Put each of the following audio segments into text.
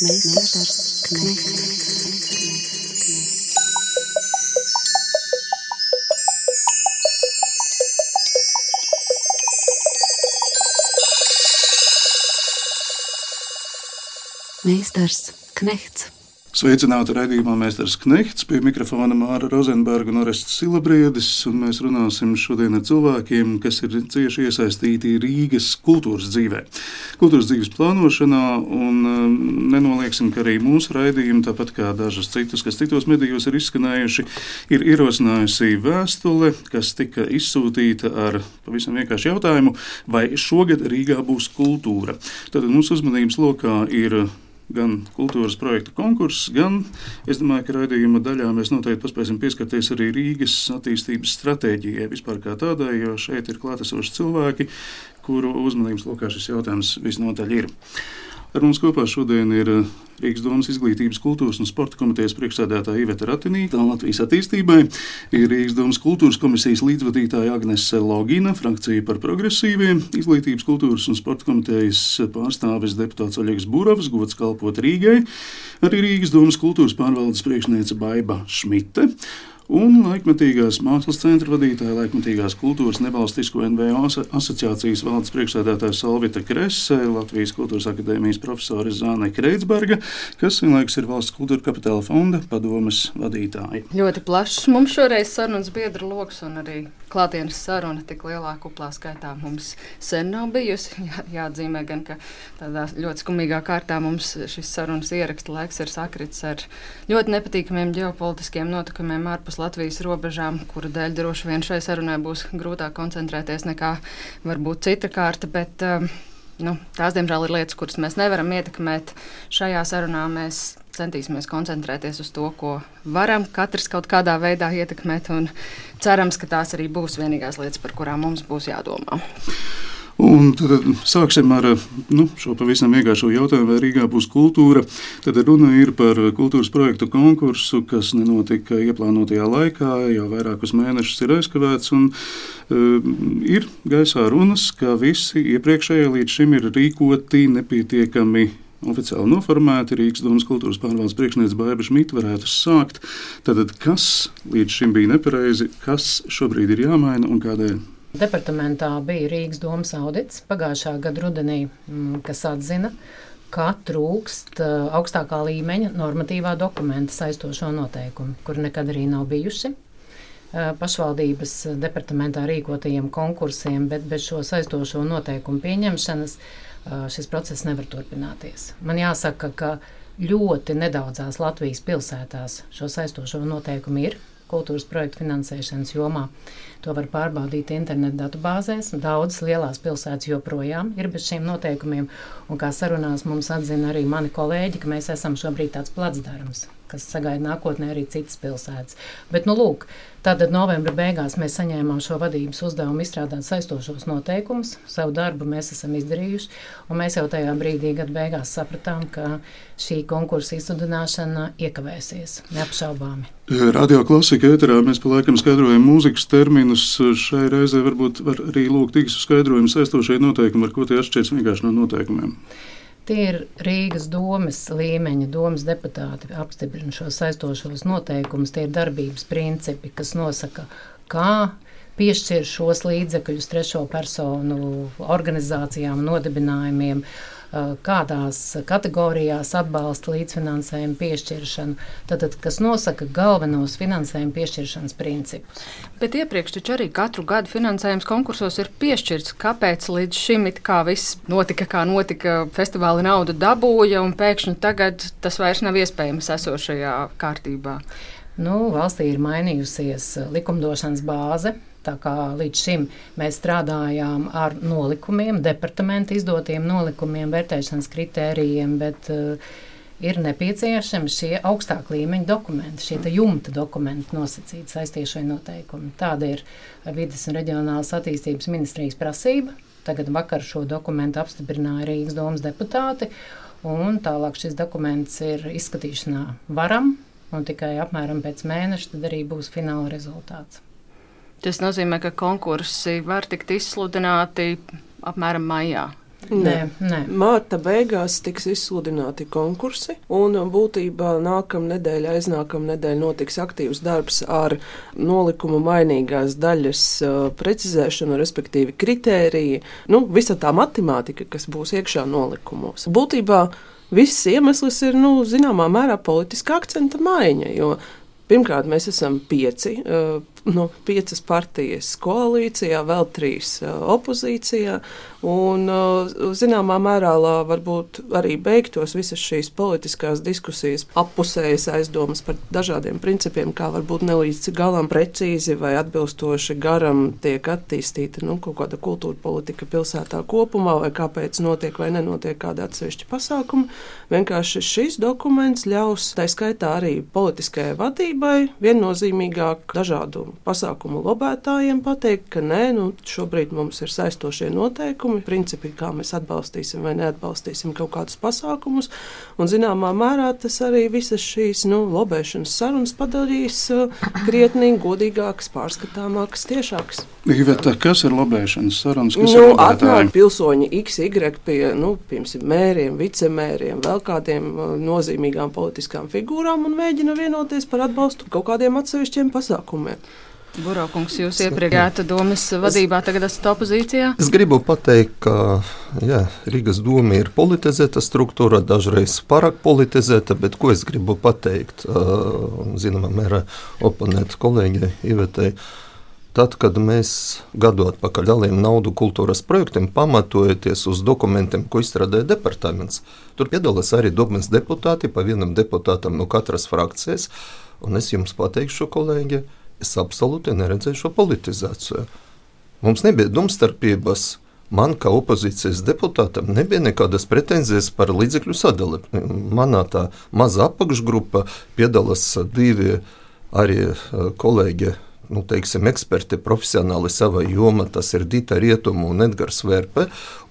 Meistars Knechts. Meistars Knechts. Sveicināti raidījumā Mēsters Knehts, pie mikrofona Māra Rozenberga un Orests Silabriedis, un mēs runāsim šodien ar cilvēkiem, kas ir cieši iesaistīti Rīgas kultūras dzīvē. Kultūras dzīves plānošanā, un um, nenolieksim, ka arī mūsu raidījumi, tāpat kā dažas citas, kas citos medijos ir izskanējuši, ir ierosinājusi vēstule, kas tika izsūtīta ar pavisam vienkāršu jautājumu, vai šogad Rīgā būs kultūra. Tad mūsu uzmanības lokā ir gan kultūras projektu konkurss, gan es domāju, ka raidījuma daļā mēs noteikti paspēsim pieskarties arī Rīgas attīstības stratēģijai vispār kā tādai, jo šeit ir klātesoši cilvēki, kuru uzmanības lokā šis jautājums visnotaļ ir. Ar mums kopā šodien ir eh, Rīgas domas izglītības, kultūras un sporta komitejas priekšsēdētāja Iveta Ratinīta un Latvijas attīstībai, ir Rīgas domas kultūras komisijas līdzvadītāja Agnese Logina, frakcija par progresīviem, izglītības, kultūras un sporta komitejas pārstāvis deputāts Oļegs Burovs, gods kalpot Rīgai, arī Rīgas domas kultūras pārvaldes priekšniece Baiba Šmite un laikmetīgās mākslas centra vadītāja, laikmetīgās kultūras nevalstisko NVO asociācijas valdes priekšsēdētāja Salvita Krese, Latvijas kultūras akadēmijas profesore Zāne Kreitsberga, kas vienlaikus ir valsts kultūra kapitāla fonda padomas vadītāja. Ļoti plašs mums šoreiz sarunas biedru lokus un arī klātienes saruna tik lielā kuplā skaitā mums sen nav bijusi. Jā, jāatzīmē gan, ka tādā ļoti skumīgā kārtā mums šis sarunas ieraksta laiks ir sakritis ar ļoti nepatīkamiem ģeopolitiskiem notikumiem ārpus Latvijas robežām, kura dēļ droši vien šai sarunai būs grūtāk koncentrēties nekā varbūt cita kārta. Bet, um, nu, tās, diemžēl, ir lietas, kuras mēs nevaram ietekmēt. Šajā sarunā mēs centīsimies koncentrēties uz to, ko varam katrs kaut kādā veidā ietekmēt. Cerams, ka tās arī būs vienīgās lietas, par kurām mums būs jādomā. Un tad sāksim ar nu, šo pavisam vienkāršo jautājumu, vai Rīgā būs kultūra. Tad runa ir par kultūras projektu konkursu, kas nenotika ieplānotajā laikā, jau vairākus mēnešus ir aizkavēts. Un, uh, ir gaisā runas, ka visi iepriekšējie līdz šim ir rīkoti nepietiekami oficiāli noformēti. Rīgas domas kultūras pārvaldes priekšnieks Baiba Šmita varētu sākt. Tad, kas līdz šim bija nepareizi, kas šobrīd ir jāmaina un kādēļ? Departamentā bija Rīgas domas audits pagājušā gada rudenī, mm, kas atzina, ka trūkst augstākā līmeņa normatīvā dokumenta saistošo noteikumu, kur nekad arī nav bijuši pašvaldības departamentā rīkotajiem konkursiem, bet bez šo saistošo noteikumu pieņemšanas šis process nevar turpināties. Man jāsaka, ka ļoti nedaudzās Latvijas pilsētās šo saistošo noteikumu ir kultūras projektu finansēšanas jomā. To var pārbaudīt internetu datubāzēs. Daudzas lielās pilsētas joprojām ir bez šiem noteikumiem. Un kā sarunās mums atzina arī mani kolēģi, ka mēs esam šobrīd tāds placdarms, kas sagaida nākotnē arī citas pilsētas. Bet, nu, lūk, Tātad novembra beigās mēs saņēmām šo vadības uzdevumu izstrādāt saistošos noteikumus. Savu darbu mēs esam izdarījuši, un mēs jau tajā brīdī, gada beigās, sapratām, ka šī konkursa izsludināšana iekavēsies neapšaubāmi. Radio klasika ēterā mēs pa laikam skaidrojam mūzikas terminus. Šai reizē varbūt var arī lūgt īsu skaidrojumu saistošie noteikumi, ar ko tie atšķiras vienkārši no noteikumiem. Tie ir Rīgas domas līmeņa, domas deputāti apstiprina šos saistošos noteikumus. Tie ir darbības principi, kas nosaka, kā piešķir šos līdzekļus trešo personu organizācijām, nodibinājumiem. Uh, kādās kategorijās atbalsta līdzfinansējumu piešķiršanu, tad, kas nosaka galvenos finansējuma piešķiršanas principus. Bet iepriekš taču arī katru gadu finansējums konkursos ir piešķirts. Kāpēc līdz šim it kā viss notika, kā notika, festivāla naudu dabūja, un pēkšņi tagad tas vairs nav iespējams esošajā kārtībā? Nu, valstī ir mainījusies likumdošanas bāze, Tā kā līdz šim mēs strādājām ar nolikumiem, departamenta izdotiem nolikumiem, vērtēšanas kritērijiem, bet uh, ir nepieciešami šie augstākā līmeņa dokumenti, šie jumta dokumenti nosacīti saistīšai noteikumi. Tāda ir vidas un reģionālās attīstības ministrijas prasība. Tagad vakar šo dokumentu apstiprināja Rīgas domas deputāti, un tālāk šis dokuments ir izskatīšanā varam, un tikai apmēram pēc mēneša tad arī būs fināla rezultāts. Tas nozīmē, ka konkursi var tikt izsludināti apmēram maijā. Nē, nē. Mārta beigās tiks izsludināti konkursi, un būtībā nākamā nedēļa, aiznākamā nedēļa notiks aktīvs darbs ar nolikumu mainīgās daļas uh, precizēšanu, respektīvi kritēriju, nu, visa tā matemātika, kas būs iekšā nolikumos. Būtībā viss iemesls ir, nu, zināmā mērā politiska akcenta maiņa, jo Pirmkārt, mēs esam pieci uh, nu, piecas partijas koalīcijā, vēl trīs uh, opozīcijā. Un, uh, zināmā mērā varbūt arī beigtos visas šīs politiskās diskusijas, appusējas aizdomas par dažādiem principiem, kā varbūt nelīdz galam precīzi vai atbilstoši garam tiek attīstīta nu, kaut kāda kultūra politika pilsētā kopumā, vai kāpēc notiek vai nenotiek kāda atsevišķa pasākuma. Vienkārši šis dokuments ļaus, tā skaitā arī politiskajai vadībai, viennozīmīgāk dažādu pasākumu lobētājiem pateikt, ka nē, nu, šobrīd mums ir saistošie noteikumi, principi, kā mēs atbalstīsim vai neatbalstīsim kaut kādus pasākumus. Un, zināmā mērā tas arī visas šīs nu, lobēšanas sarunas padarīs uh, krietni godīgākas, pārskatāmākas, tiešākas. Iveta, kas ir lobēšanas sarunas? Kas nu, atnāk pilsoņi XY pie, nu, piemēram, mēriem, vicemēriem, vēl kādiem uh, nozīmīgām politiskām figūrām un mēģina vienoties par atbalstu kaut kādiem atsevišķiem pasākumiem. Burokungs, jūs iepriekšējā domas vadībā, tagad esat opozīcijā? Es gribu pateikt, ka jā, Rīgas doma ir politizēta struktūra, dažreiz pārāk politizēta, bet ko es gribu pateikt, zināmā mērā oponēt kolēģei Ivetei. Tad, kad mēs gadu atpakaļ dalījām naudu kultūras projektiem, pamatojoties uz dokumentiem, ko izstrādāja departaments, tur piedalās arī domas deputāti, pa vienam deputātam no katras frakcijas. Un es jums pateikšu, kolēģi, es absolūti neredzēju šo politizāciju. Mums nebija domstarpības. Man, kā opozīcijas deputātam, nebija nekādas pretenzijas par līdzekļu sadali. Manā tā maza apakšgrupa piedalās divi arī eh, kolēģi nu, teiksim, eksperti, profesionāli savā jomā. Tas ir Dita Rietuma un Edgars Verpe.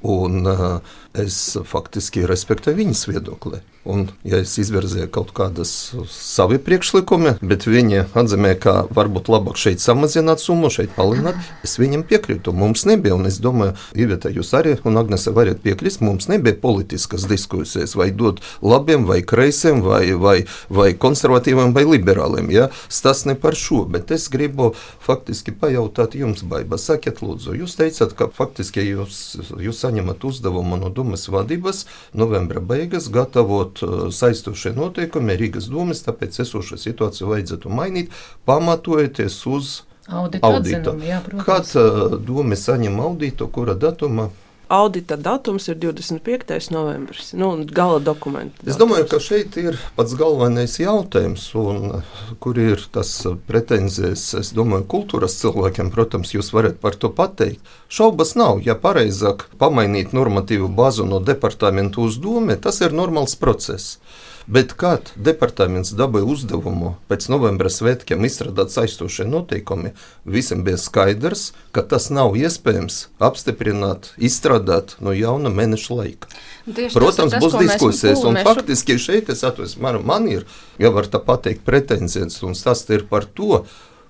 Un, uh, es faktiski respektēju viņas viedokli. Un, ja es izvirzīju kaut kādas savi priekšlikumi, bet viņi atzīmē, ka varbūt labāk šeit samazināt summu, šeit palielināt, es viņam piekrītu. Mums nebija, un es domāju, Iveta, jūs arī, un Agnese varat piekrist, mums nebija politiskas diskusijas, vai dot labiem, vai kreisiem, vai, vai, vai konservatīviem, vai liberāliem. Ja? Tas ne par šo, bet es gribu faktiski pajautāt jums, Baiba, sakiet, lūdzu, jūs teicat, ka faktiski jūs, jūs saņemat uzdevumu no domas vadības novembra beigas gatavot uh, saistošie noteikumi Rīgas domas, tāpēc esošo situāciju vajadzētu mainīt, pamatojoties uz auditu. auditu. Jā, Kad uh, doma saņem auditu, kura datuma? Audita datums ir 25. novembris. Nu, gala dokuments. Es domāju, ka šeit ir pats galvenais jautājums, un, kur ir tas pretenzijas. Es domāju, kultūras cilvēkiem, protams, jūs varat par to pateikt. Šaubas nav. Ja pareizāk pamainīt normatīvu bāzu no departamentu uz domu, tas ir normāls process. Bet kad departaments dabūja uzdevumu pēc novembra svētkiem izstrādāt saistošie noteikumi, visiem bija skaidrs, ka tas nav iespējams apstiprināt, izstrādāt no jauna mēneša laika. Tieši Protams, tas tas, būs diskusijas, un mēs... faktiski šeit es atvainojos, man, man ir, ja var tā pateikt, pretenzijas, un tas ir par to,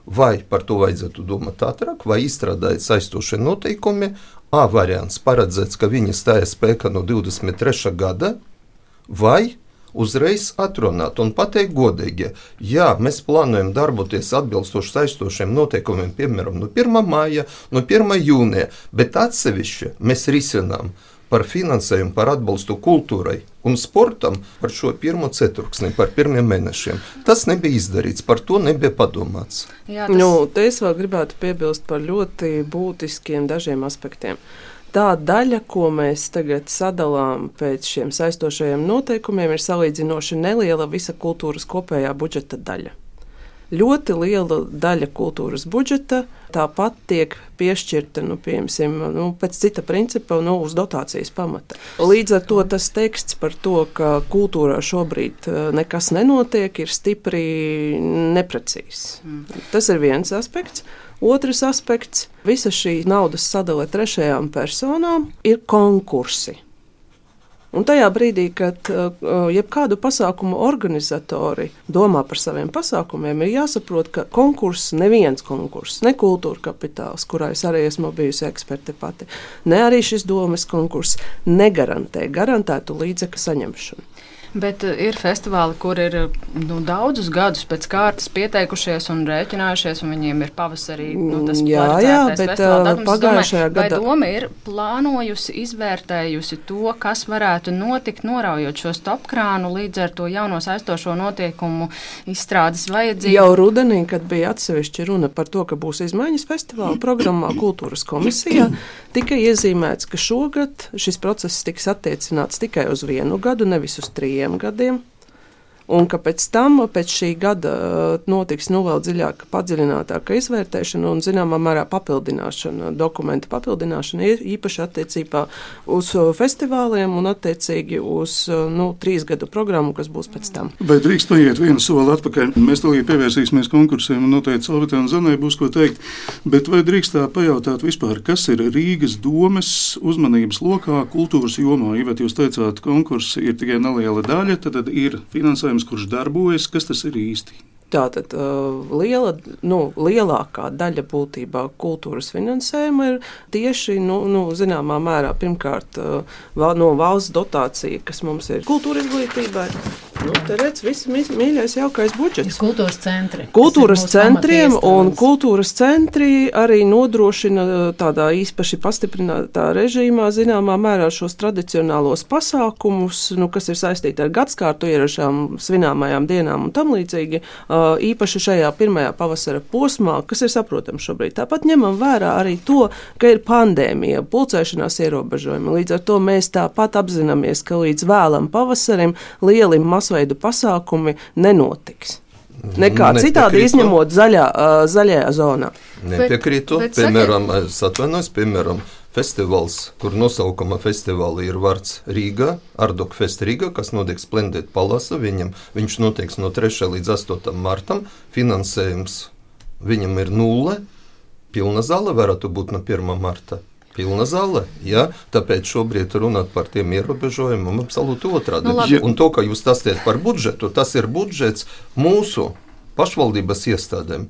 vai par to vajadzētu domāt ātrāk, vai izstrādāt saistošie noteikumi. A variants paredzēts, ka viņi stājas spēkā no 23. gada, vai uzreiz atrunāt un pateikt godīgi, ja mēs plānojam darboties atbilstoši saistošiem noteikumiem, piemēram, no 1. māja, no 1. jūnija, bet atsevišķi mēs risinām par finansējumu, par atbalstu kultūrai un sportam par šo pirmo ceturksni, par pirmiem mēnešiem. Tas nebija izdarīts, par to nebija padomāts. Jā, tas... nu, te es vēl gribētu piebilst par ļoti būtiskiem dažiem aspektiem tā daļa, ko mēs tagad sadalām pēc šiem saistošajiem noteikumiem, ir salīdzinoši neliela visa kultūras kopējā budžeta daļa. Ļoti liela daļa kultūras budžeta tāpat tiek piešķirta nu, piemēram, nu, pēc cita principa, nu, uz dotācijas pamata. Līdz ar to tas teksts par to, ka kultūrā šobrīd eh, nekas nenotiek, ir stipri neprecīzs. Mm. Tas ir viens aspekts. Otrs aspekts - visa šī naudas sadale trešajām personām ir konkursi. Un tajā brīdī, kad uh, jebkādu pasākumu organizatori domā par saviem pasākumiem, ir jāsaprot, ka konkurss, neviens konkurss, ne kultūra kapitāls, kurā es arī esmu bijusi eksperte pati, ne arī šis domas konkurss negarantē garantētu līdzekļu saņemšanu. Bet uh, ir festivāli, kur ir nu, daudzus gadus pēc kārtas pieteikušies un rēķinājušies, un viņiem ir pavasarī nu, tas jā, jā, bet datums, pagājušajā gadā doma ir plānojusi, izvērtējusi to, kas varētu notikt, noraujot šo stopkrānu līdz ar to jauno saistošo notiekumu izstrādes vajadzību. Jau rudenī, kad bija atsevišķi runa par to, ka būs izmaiņas festivāla programmā kultūras komisijā, tika iezīmēts, ka šogad šis process tiks attiecināts tikai uz vienu gadu, nevis uz trījiem gadiem. Un ka pēc tam, pēc šī gada, notiks nu, vēl dziļāka, padziļinātāka izvērtēšana un, zināmā mērā, papildināšana, dokumenta papildināšana īpaši attiecībā uz festivāliem un, attiecīgi, uz nu, trīs gadu programmu, kas būs pēc tam. Vai drīkst paiet vienu soli atpakaļ? Mēs tūlīt pievērsīsimies konkursiem un noteikti Salvitē un Zanē būs ko teikt. Bet vai drīkst tā pajautāt vispār, kas ir Rīgas domes uzmanības lokā kultūras jomā? Ivet, jūs teicāt, konkursi ir tikai neliela daļa, tad ir finansējums jautājums, kurš darbojas, kas tas ir īsti? Tātad uh, liela, nu, lielākā daļa būtībā kultūras finansējuma ir tieši nu, nu, zināmā mērā pirmkārt uh, no valsts dotācija, kas mums ir kultūra izglītībai. Nu, te redz, viss mīļais, jaukais budžets. Kultūras centri. Kultūras centriem un kultūras centri arī nodrošina tādā īpaši pastiprinātā režīmā, zināmā mērā, šos tradicionālos pasākumus, nu, kas ir saistīti ar gadskārtu ierašām, svināmajām dienām un tam līdzīgi. Īpaši šajā pirmajā pavasara posmā, kas ir saprotams šobrīd. Tāpat ņemam vērā arī to, ka ir pandēmija, pulcēšanās ierobežojumi. Līdz ar to mēs tāpat apzināmies, ka līdz vēlam pavasarim lielim masam masveidu pasākumi nenotiks. Nekā Nepiekrītu. citādi izņemot zaļā, uh, zaļajā zonā. Nepiekrītu. Bet, bet piemēram, es atvainojos, piemēram, festivāls, kur nosaukuma festivāla ir vārds Rīga, Ardok Fest Rīga, kas notiek Splendid Palasa. Viņam, viņš notiks no 3. līdz 8. martam. Finansējums viņam ir nulle. Pilna zāle varētu būt no 1. marta pilna zāle. Ja? Tāpēc šobrīd runāt par tiem ierobežojumiem absolūti otrādi. Nu, labi. un to, ka jūs stāstījat par budžetu, tas ir budžets mūsu pašvaldības iestādēm.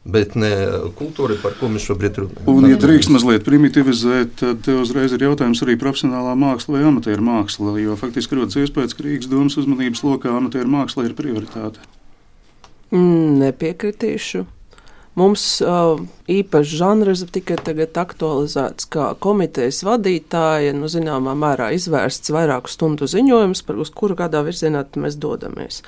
Bet ne kultūra, par ko mēs šobrīd runājam. Un, ja drīkst mazliet primitivizēt, tad uzreiz ir jautājums arī profesionālā māksla vai amatieru māksla. Jo faktiski rodas iespējas, ka Rīgas domas uzmanības lokā amatieru māksla ir prioritāte. Mm, nepiekritīšu. Mums uh, īpašs žanrs tika aktualizēts kā komitejas vadītāja, nu, zināmā mērā izvērsts vairāku stundu ziņojums, par uz kuru kādā virzienā mēs dodamies.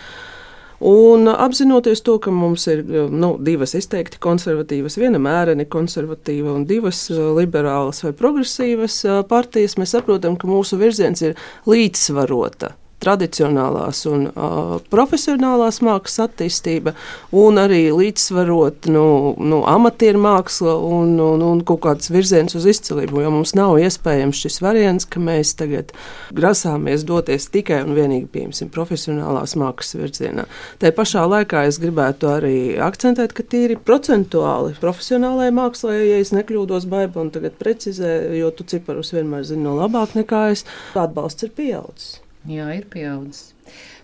Un apzinoties to, ka mums ir nu, divas izteikti konservatīvas, viena mēreni konservatīva un divas liberālas vai progresīvas partijas, mēs saprotam, ka mūsu virziens ir līdzsvarota tradicionālās un uh, profesionālās mākslas attīstība, un arī līdzsvarot nu, nu, amatieru mākslu un, un, un kaut kāds virziens uz izcilību. Jo mums nav iespējams šis variants, ka mēs tagad grasāmies doties tikai un vienīgi pieņemsim profesionālās mākslas virzienā. Tā pašā laikā es gribētu arī akcentēt, ka tīri procentuāli profesionālajai mākslai, ja es nekļūdos, baiba un tagad precizē, jo tu ciparus vienmēr zini no labāk nekā es, atbalsts ir pieaudzis. Jā, ir pieaudzis.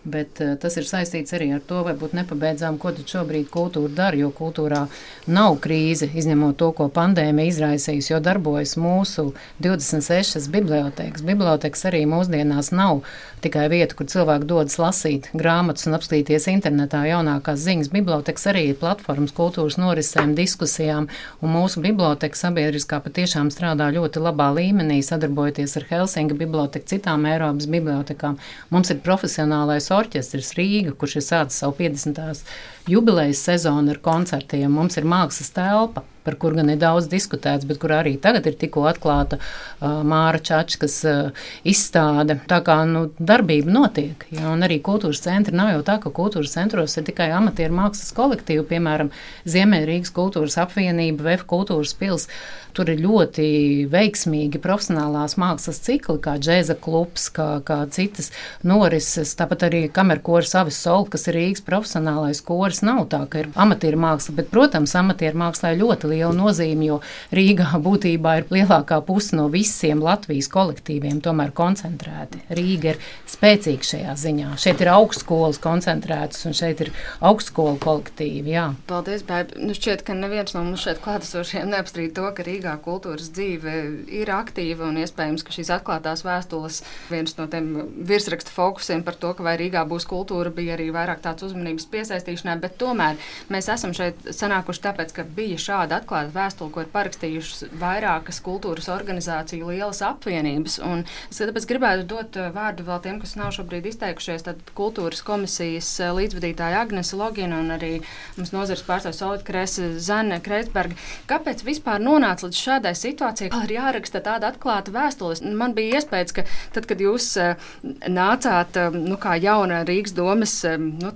Bet uh, tas ir saistīts arī ar to, varbūt nepabeidzām, ko tad šobrīd kultūra dara. Jo kultūrā nav krīze, izņemot to, ko pandēmija izraisījusi, jo darbojas mūsu 26 bibliotekas. Bibliotekas arī mūsdienās nav tikai vieta, kur cilvēki dodas lasīt grāmatas un apskatīties internetā jaunākās ziņas. Bibliotekas arī ir platformas kultūras norisēm, diskusijām, un mūsu biblioteka sabiedriskā patiešām strādā ļoti labā līmenī, sadarbojoties ar Helsinga biblioteku, citām Eiropas bibliotekām. Mums ir profesionālais orķestris Rīga, kurš ir sācis savu 50. Jubilejas sezonu ar koncertiem. Mums ir mākslas telpa, par kur gan ir daudz diskutēts, bet kur arī tagad ir tikko atklāta uh, Māra Čačkas uh, izstāde. Tā kā nu, darbība notiek, ja, un arī kultūras centri nav jau tā, ka kultūras centros ir tikai amatieru mākslas kolektīvi, piemēram, Ziemeļrīgas kultūras apvienība, VF kultūras pils. Tur ir ļoti veiksmīgi profesionālās mākslas cikli, kā džēza klubs, kā, kā citas norises. Tāpat arī kamerkoris Avis Sol, kas ir Rīgas profesionālais koris, nav tā, ka ir amatieru māksla, bet, protams, amatieru mākslā ir ļoti liela nozīmi, jo Rīgā būtībā ir lielākā puse no visiem Latvijas kolektīviem tomēr koncentrēti. Rīga ir spēcīga šajā ziņā. Šeit ir augstskolas koncentrētas un šeit ir augstskolu kolektīvi. Jā. Paldies, Bēb. Nu šķiet, ka neviens no mums šeit klātesošiem neapstrīd to, ka Rīgā kultūras dzīve ir aktīva un iespējams, ka šīs atklātās vēstules viens no tiem virsraksta fokusiem par to, ka vai Rīgā būs kultūra, bija arī vairāk tāds uzmanības piesaistīšanai, bet tomēr mēs esam šeit sanākuši tāpēc, ka bija šāda atklāta vēstule, ko ir parakstījušas vairākas kultūras organizāciju lielas apvienības. Un es tāpēc gribētu dot uh, vārdu vēl tiem, kas nav šobrīd izteikušies, tad kultūras komisijas uh, līdzvadītāja Agnese Logina un arī mums nozares pārstāvs Solid Krese Zane Kreisberga. Kāpēc vispār nonāca līdz šādai situācijai, ir jāraksta tāda atklāta vēstule? Man bija iespējas, ka tad, kad jūs uh, nācāt nu, kā jauna Rīgas domas nu,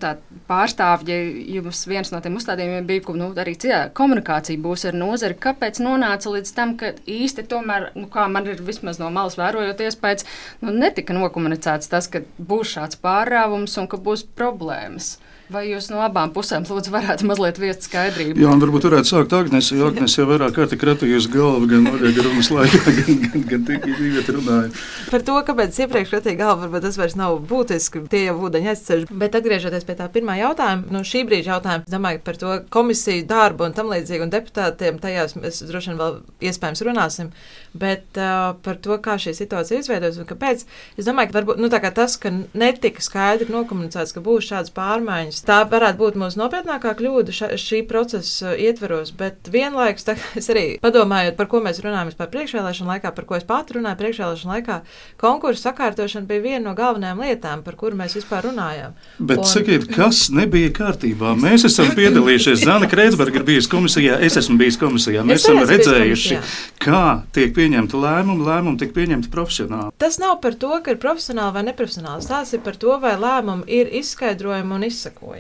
pārstāvja, jums viens no tiem uzstādījumiem bija, ka nu, arī citā komunikācija būs ar nozari. Kāpēc nonāca līdz tam, ka īsti tomēr, nu, kā man ir vismaz no malas vērojot iespējas, nu, netika nokomunicēts tas, ka būs šāds pārrāvums un ka būs problēmas? Vai jūs no abām pusēm lūdzu, varētu mazliet viest skaidrību? Jā, un varbūt varētu sākt Agnēs, jo Agnēs jau vairāk kārt ir kratījusi galvu gan Oļega runas laikā, gan, gan, gan tik īviet runāja. Par to, kāpēc iepriekš kratīja galvu, varbūt tas vairs nav būtiski, tie jau ūdeņi aizceļ. Bet atgriežoties pie tā pirmā jautājuma, no šī brīža jautājuma, domāju par to komisiju darbu un tam līdzīgi, un deputātiem tajās mēs droši vien vēl iespējams runāsim. Bet uh, par to, kā šī situācija izveidojas un kāpēc, es domāju, ka varbūt nu, tas, ka netika skaidri nokomunicēts, ka būs šādas pārmaiņas, tā varētu būt mūsu nopietnākā kļūda ša, šī procesa ietveros. Bet vienlaikus es arī padomāju, par ko mēs runājam par priekšvēlēšanu laikā, par ko es pati runāju priekšvēlēšanu laikā. Konkursu sakārtošana bija viena no galvenajām lietām, par kuru mēs vispār runājām. Bet un... sakiet, kas nebija kārtībā? Mēs esam piedalījušies. Zana Kreitsberga ir bijusi komisijā, es esmu bijis komisijā. Mēs esam redzējuši, kā tiek pieņemti lēmumi, lēmumi tiek pieņemti profesionāli. Tas nav par to, ka ir profesionāli vai neprofesionāli. Tas ir par to, vai lēmumi ir izskaidrojami un izsakojami.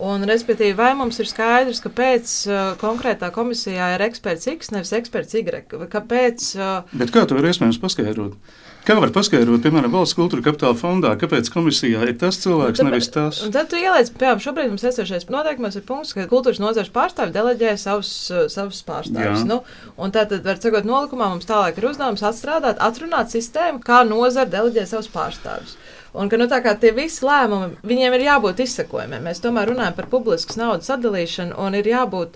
Un, respektīvi, vai mums ir skaidrs, kāpēc uh, konkrētā komisijā ir eksperts X, nevis eksperts Y? Kāpēc? Uh... Bet kā to var iespējams paskaidrot? Kā var paskaidrot, piemēram, valsts kultūra kapitāla fondā, kāpēc komisijā ir tas cilvēks, tad, nevis tas? Tad tu ieliec, piemēram, šobrīd mums esošais noteikumos ir punkts, ka kultūras nozares pārstāvi deleģē savus, savus pārstāvjus. Nu, un tātad, var sakot, nolikumā mums tālāk ir uzdevums atstrādāt, atrunāt sistēmu, kā nozara deleģē savus pārstāvjus. Un ka nu, tie visi lēmumi, viņiem ir jābūt izsekojumiem. Mēs tomēr runājam par publiskas naudas sadalīšanu un ir jābūt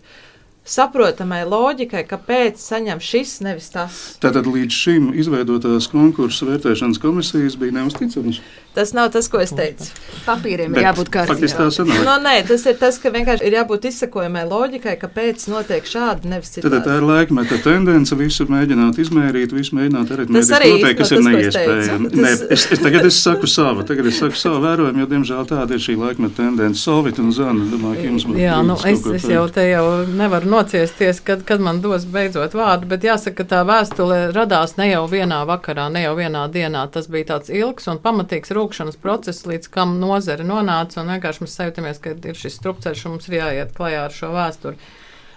saprotamai loģikai, kāpēc saņem šis, nevis tas. Tātad līdz šim izveidotās konkursu vērtēšanas komisijas bija neusticamas. Tas nav tas, ko es teicu. Papīriem ir jābūt kārtībā. No, nē, tas ir tas, ka vienkārši ir jābūt izsekojamai loģikai, kāpēc notiek šādi, nevis citādi. Tad tā ir laikmeta tendence, visu mēģināt izmērīt, visu mēģināt aritmētiski noteikt, kas ir neiespējami. Nē, es, es, tagad es saku savu, tagad es saku savu vērojumu, jo, diemžēl, tāda ir šī laikmeta tendence. Solvit un Zana, domāju, ka jums būtu. Jā, nu, es, es jau te jau nevaru nociesties, kad, kad man dos beidzot vārdu, bet jāsaka, ka tā vēstule radās ne jau vienā vakarā, ne jau vienā dienā. Tas bija tāds ilgs un pamatīgs rūpības rūkšanas process, līdz kam nozare nonāca. Un vienkārši mēs sajūtamies, ka ir šis strupceļš un mums ir jāiet klajā ar šo vēsturi.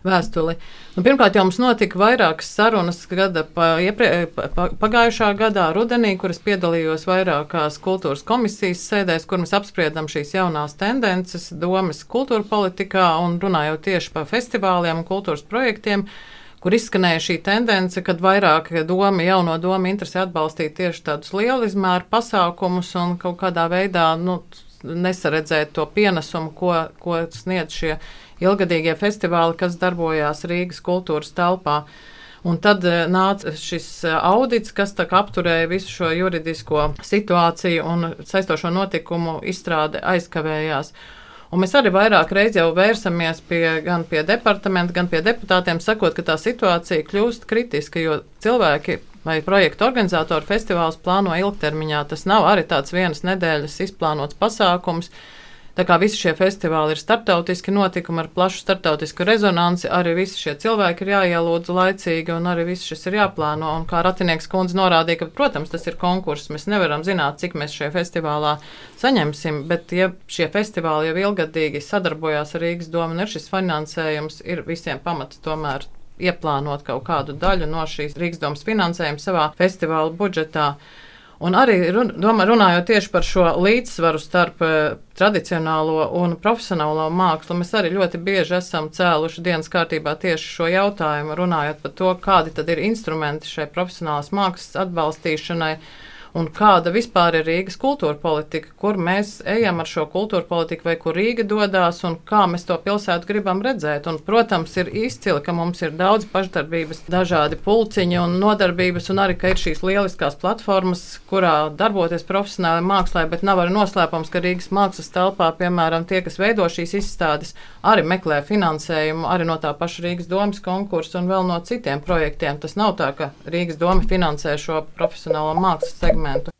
Vēstuli. Nu, pirmkārt, jau mums notika vairākas sarunas gada pa, ieprie, pa, pagājušā gadā, rudenī, kuras piedalījos vairākās kultūras komisijas sēdēs, kur mēs apspriedām šīs jaunās tendences, domas kultūra politikā un runājot tieši par festivāliem un kultūras projektiem. Uh, kur izskanēja šī tendence, kad vairāk doma, jauno domu interesē atbalstīt tieši tādus lielu izmēru pasākumus un kaut kādā veidā nu, nesaredzēt to pienesumu, ko, ko sniedz šie ilgadīgie festivāli, kas darbojās Rīgas kultūras telpā. Un tad eh, nāca šis eh, audits, kas apturēja visu šo juridisko situāciju un saistošo notikumu izstrāde aizkavējās. Un mēs arī vairāk reizes jau vērsamies pie, gan pie departamenta, gan pie deputātiem, sakot, ka tā situācija kļūst kritiska, jo cilvēki vai projektu organizatori festivāls plāno ilgtermiņā. Tas nav arī tāds vienas nedēļas izplānots pasākums. Tā kā visi šie festivāli ir startautiski notikumi ar plašu startautisku rezonanci, arī visi šie cilvēki ir jāielūdz laicīgi un arī viss šis ir jāplāno. Un kā Ratinieks kundze norādīja, ka, protams, tas ir konkurss, mēs nevaram zināt, cik mēs šajā festivālā saņemsim, bet ja šie festivāli jau ilgadīgi sadarbojās ar Rīgas domu un ir šis finansējums, ir visiem pamats tomēr ieplānot kaut kādu daļu no šīs Rīgas domas finansējuma savā festivāla budžetā. Un arī run, runājot tieši par šo līdzsvaru starp uh, tradicionālo un profesionālo mākslu, mēs arī ļoti bieži esam cēluši dienas kārtībā tieši šo jautājumu, runājot par to, kādi tad ir instrumenti šai profesionālās mākslas atbalstīšanai. Uh, un kāda vispār ir Rīgas kultūra politika, kur mēs ejam ar šo kultūra politiku, vai kur Rīga dodas, un kā mēs to pilsētu gribam redzēt. Un, protams, ir izcili, ka mums ir daudz pašdarbības, dažādi pulciņi un nodarbības, un arī, ka ir šīs lieliskās platformas, kurā darboties profesionāli mākslā, bet nav arī noslēpums, ka Rīgas mākslas telpā, piemēram, tie, kas veido šīs izstādes, arī meklē finansējumu, arī no tā paša Rīgas domas konkursa un vēl no citiem projektiem. Tas nav tā, ka Rīgas doma finansē šo profesionālo mākslas segmentu.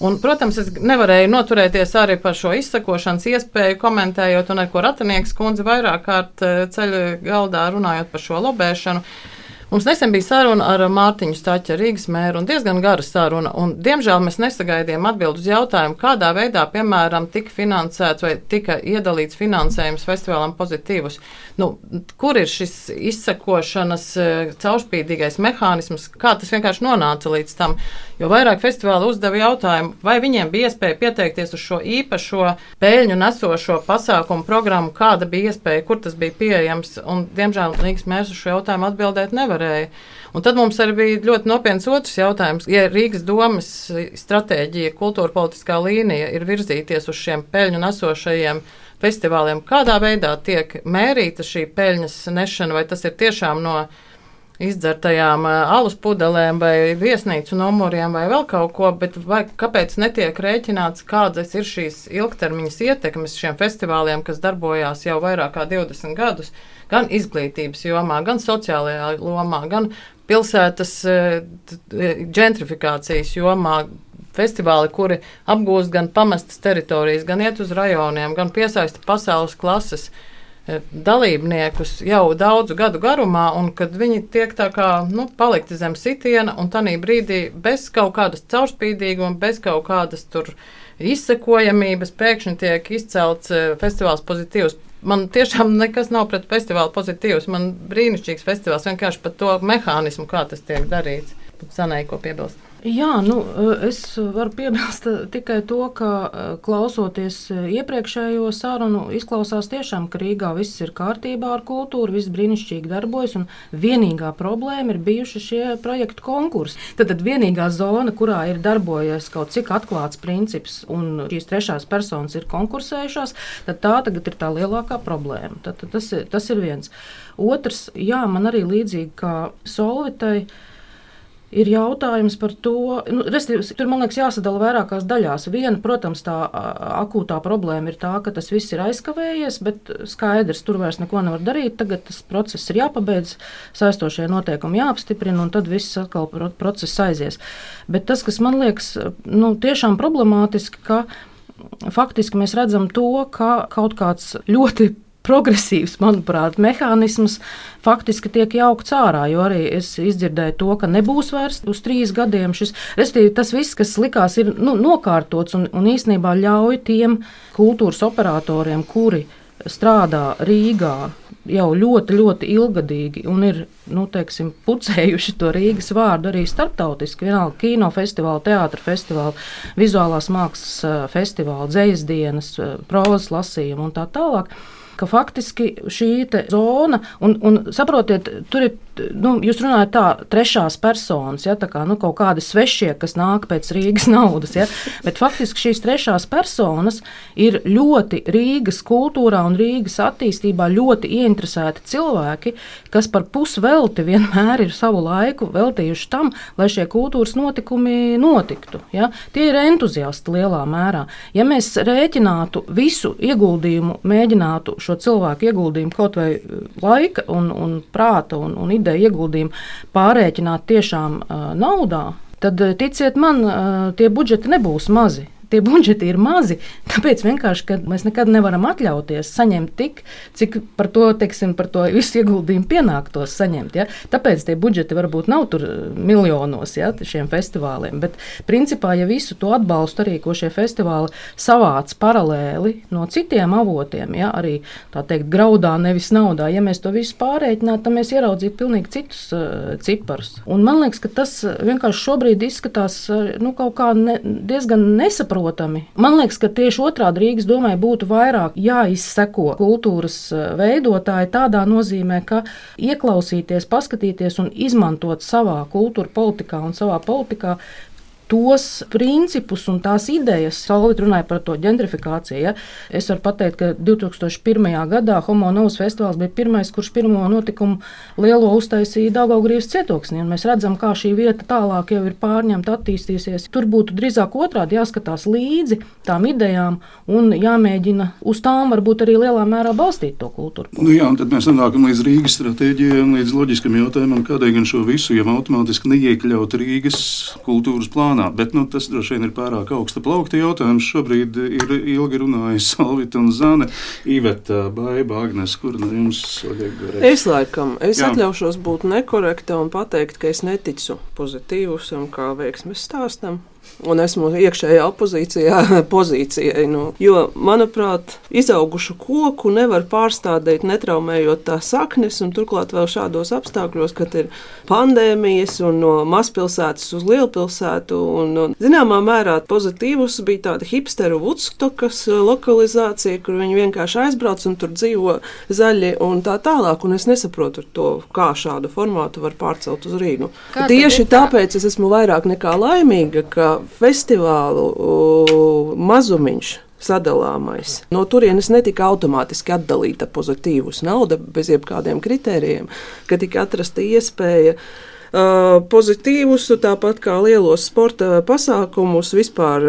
Un, protams, es nevarēju noturēties arī par šo izsakošanas iespēju, komentējot, un ar ko Ratanieks kundze vairāk kārt eh, ceļa galdā runājot par šo lobēšanu. Mums nesen bija saruna ar Mārtiņu Stāķu, Rīgas mēru, un diezgan gara saruna. Un, diemžēl mēs nesagaidījām atbildi uz jautājumu, kādā veidā, piemēram, tika finansēts vai tika iedalīts finansējums festivālam pozitīvus. Nu, kur ir šis izsakošanas eh, caurspīdīgais mehānisms, kā tas vienkārši nonāca līdz tam? Jo vairāk festivāli uzdeva jautājumu, vai viņiem bija iespēja pieteikties uz šo īpašo peļņu nesošo pasākumu programmu, kāda bija iespēja, kur tas bija pieejams. Un, diemžēl Rīgas mērs uz šo jautājumu atbildēt nevarēja. Un tad mums arī bija ļoti nopietns otrs jautājums. Ja Rīgas domas stratēģija, kultūra politiskā līnija ir virzīties uz šiem peļņu nesošajiem festivāliem, kādā veidā tiek mērīta šī peļņas nešana, vai tas ir tiešām no izdzertajām alus pudelēm vai viesnīcu numuriem vai vēl kaut ko, bet vai, kāpēc netiek rēķināts, kādas ir šīs ilgtermiņas ietekmes šiem festivāliem, kas darbojās jau vairāk kā 20 gadus, gan izglītības jomā, gan sociālajā lomā, gan pilsētas gentrifikācijas jomā. Festivāli, kuri apgūst gan pamestas teritorijas, gan iet uz rajoniem, gan piesaista pasaules klases uh, dalībniekus jau daudzu gadu garumā, un kad viņi tiek tā kā nu, palikti zem sitiena, un tādā brīdī bez kaut kādas caurspīdīguma, bez kaut kādas tur izsekojamības pēkšņi tiek izcelts eh, festivāls pozitīvs. Man tiešām nekas nav pret festivālu pozitīvs. Man brīnišķīgs festivāls vienkārši par to mehānismu, kā tas tiek darīts. Sanai, ko piebilst. Jā, nu, es varu piebilst tikai to, ka klausoties iepriekšējo sarunu, izklausās tiešām, ka Rīgā viss ir kārtībā ar kultūru, viss brīnišķīgi darbojas, un vienīgā problēma ir bijuši šie projektu konkursi. Tad, tad vienīgā zona, kurā ir darbojies kaut cik atklāts princips, un šīs trešās personas ir konkursējušās, tad tā tagad ir tā lielākā problēma. Tad, tad tas, tas ir viens. Otrs, jā, man arī līdzīgi kā Solvitai ir jautājums par to, nu, tur man liekas, jāsadala vairākās daļās. Viena, protams, tā akūtā problēma ir tā, ka tas viss ir aizkavējies, bet skaidrs, tur vairs neko nevar darīt. Tagad tas process ir jāpabeidz, saistošie noteikumi jāapstiprina, un tad viss atkal process aizies. Bet tas, kas man liekas nu, tiešām problemātiski, ka faktiski mēs redzam to, ka kaut kāds ļoti progresīvs, manuprāt, mehānisms faktiski tiek jaukts ārā. Jo arī es izdzirdēju to, ka nebūs vairs uz trīs gadiem šis. Respektīvi, tas viss, kas likās, ir nu, nokārtots un, un īstenībā ļauj tiem kultūras operatoriem, kuri strādā Rīgā jau ļoti, ļoti ilgadīgi un ir nu, teiksim, pucējuši to Rīgas vārdu arī starptautiski. Vienalga kinofestivāla, teātris festivāla, vizuālās mākslas festivāla, dzējas dienas, prozas lasījuma un tā tālāk ka faktiski šī zona, un, un saprotiet, tur ir, nu, jūs runājat tā, trešās personas, ja, tā kā nu, kaut kādi svešie, kas nāk pēc Rīgas naudas, ja, bet faktiski šīs trešās personas ir ļoti Rīgas kultūrā un Rīgas attīstībā ļoti ieinteresēti cilvēki, kas par pusvelti vienmēr ir savu laiku veltījuši tam, lai šie kultūras notikumi notiktu. Ja. Tie ir entuziasti lielā mērā. Ja mēs rēķinātu visu ieguldījumu, mēģinātu šo šo cilvēku ieguldījumu, kaut vai uh, laika, un, un prāta un, un ideja ieguldījumu pārēķināt tiešām uh, naudā, tad uh, ticiet man, tie budžeti nebūs mazi. Tie budžeti ir mazi. Tāpēc vienkārši, mēs nekad nevaram atļauties saņemt tik, cik par to, teiksim, par to visu ieguldījumu pienāktos saņemt. Ja? Tāpēc tie budžeti varbūt nav tur miljonos ja, šiem festivāliem. Bet, principā, ja visu to atbalstu arī, ko šie festivāli savāc paralēli no citiem avotiem, ja, arī tā teikt, graudā, nevis naudā, ja mēs to visu pārreikinātu, tad mēs ieraudzītu pilnīgi citus uh, ciparus. Un man liekas, ka tas vienkārši šobrīd izskatās uh, nu, kaut kā ne, diezgan nesaprotami. Man liekas, ka tieši otrādi Rīgas domai būtu vairāk jāizseko kultūras veidotāji tādā nozīmē, ka ieklausīties, paskatīties un izmantot savā kultūra politikā un savā politikā tos principus un tās idejas. Salvit runāja par to gentrifikāciju. Ja? Es varu pateikt, ka 2001. gadā Homo Novas festivāls bija pirmais, kurš pirmo notikumu lielo uztaisīja Daugaugrības cietoksnī. Mēs redzam, kā šī vieta tālāk jau ir pārņemta, attīstīsies. Tur būtu drīzāk otrādi jāskatās līdzi tām idejām un jāmēģina uz tām varbūt arī lielā mērā balstīt to kultūru. Nu jā, tad mēs nonākam līdz Rīgas stratēģijai un līdz loģiskam jautājumam, kādēļ gan šo visu jau automātiski neiekļaut Rīgas kultūras plānā plānā. Bet nu, tas droši vien ir pārāk augsta plaukta jautājums. Šobrīd ir ilgi runājis Salvita un Zana, Iveta, Baiba, Agnes, kur no jums liek? Es laikam, es Jā. atļaušos būt nekorekta un pateikt, ka es neticu pozitīvusam kā veiksmes stāstam un esmu iekšējā opozīcijā pozīcijai. Nu, jo, manuprāt, izaugušu koku nevar pārstādīt, netraumējot tā saknes, un turklāt vēl šādos apstākļos, kad ir pandēmijas un no mazpilsētas uz lielpilsētu. Un, un, zināmā mērā pozitīvs bija tāda hipsteru Woodstockas lokalizācija, kur viņi vienkārši aizbrauc un tur dzīvo zaļi un tā tālāk. Un es nesaprotu to, kā šādu formātu var pārcelt uz Rīgu. Kā Tieši tāpēc es esmu vairāk nekā laimīga, ka festivālu uh, mazumiņš sadalāmais. No turienes netika automātiski atdalīta pozitīvus nauda bez jebkādiem kritērijiem, ka tika atrasta iespēja uh, pozitīvus, tāpat kā lielos sporta pasākumus, vispār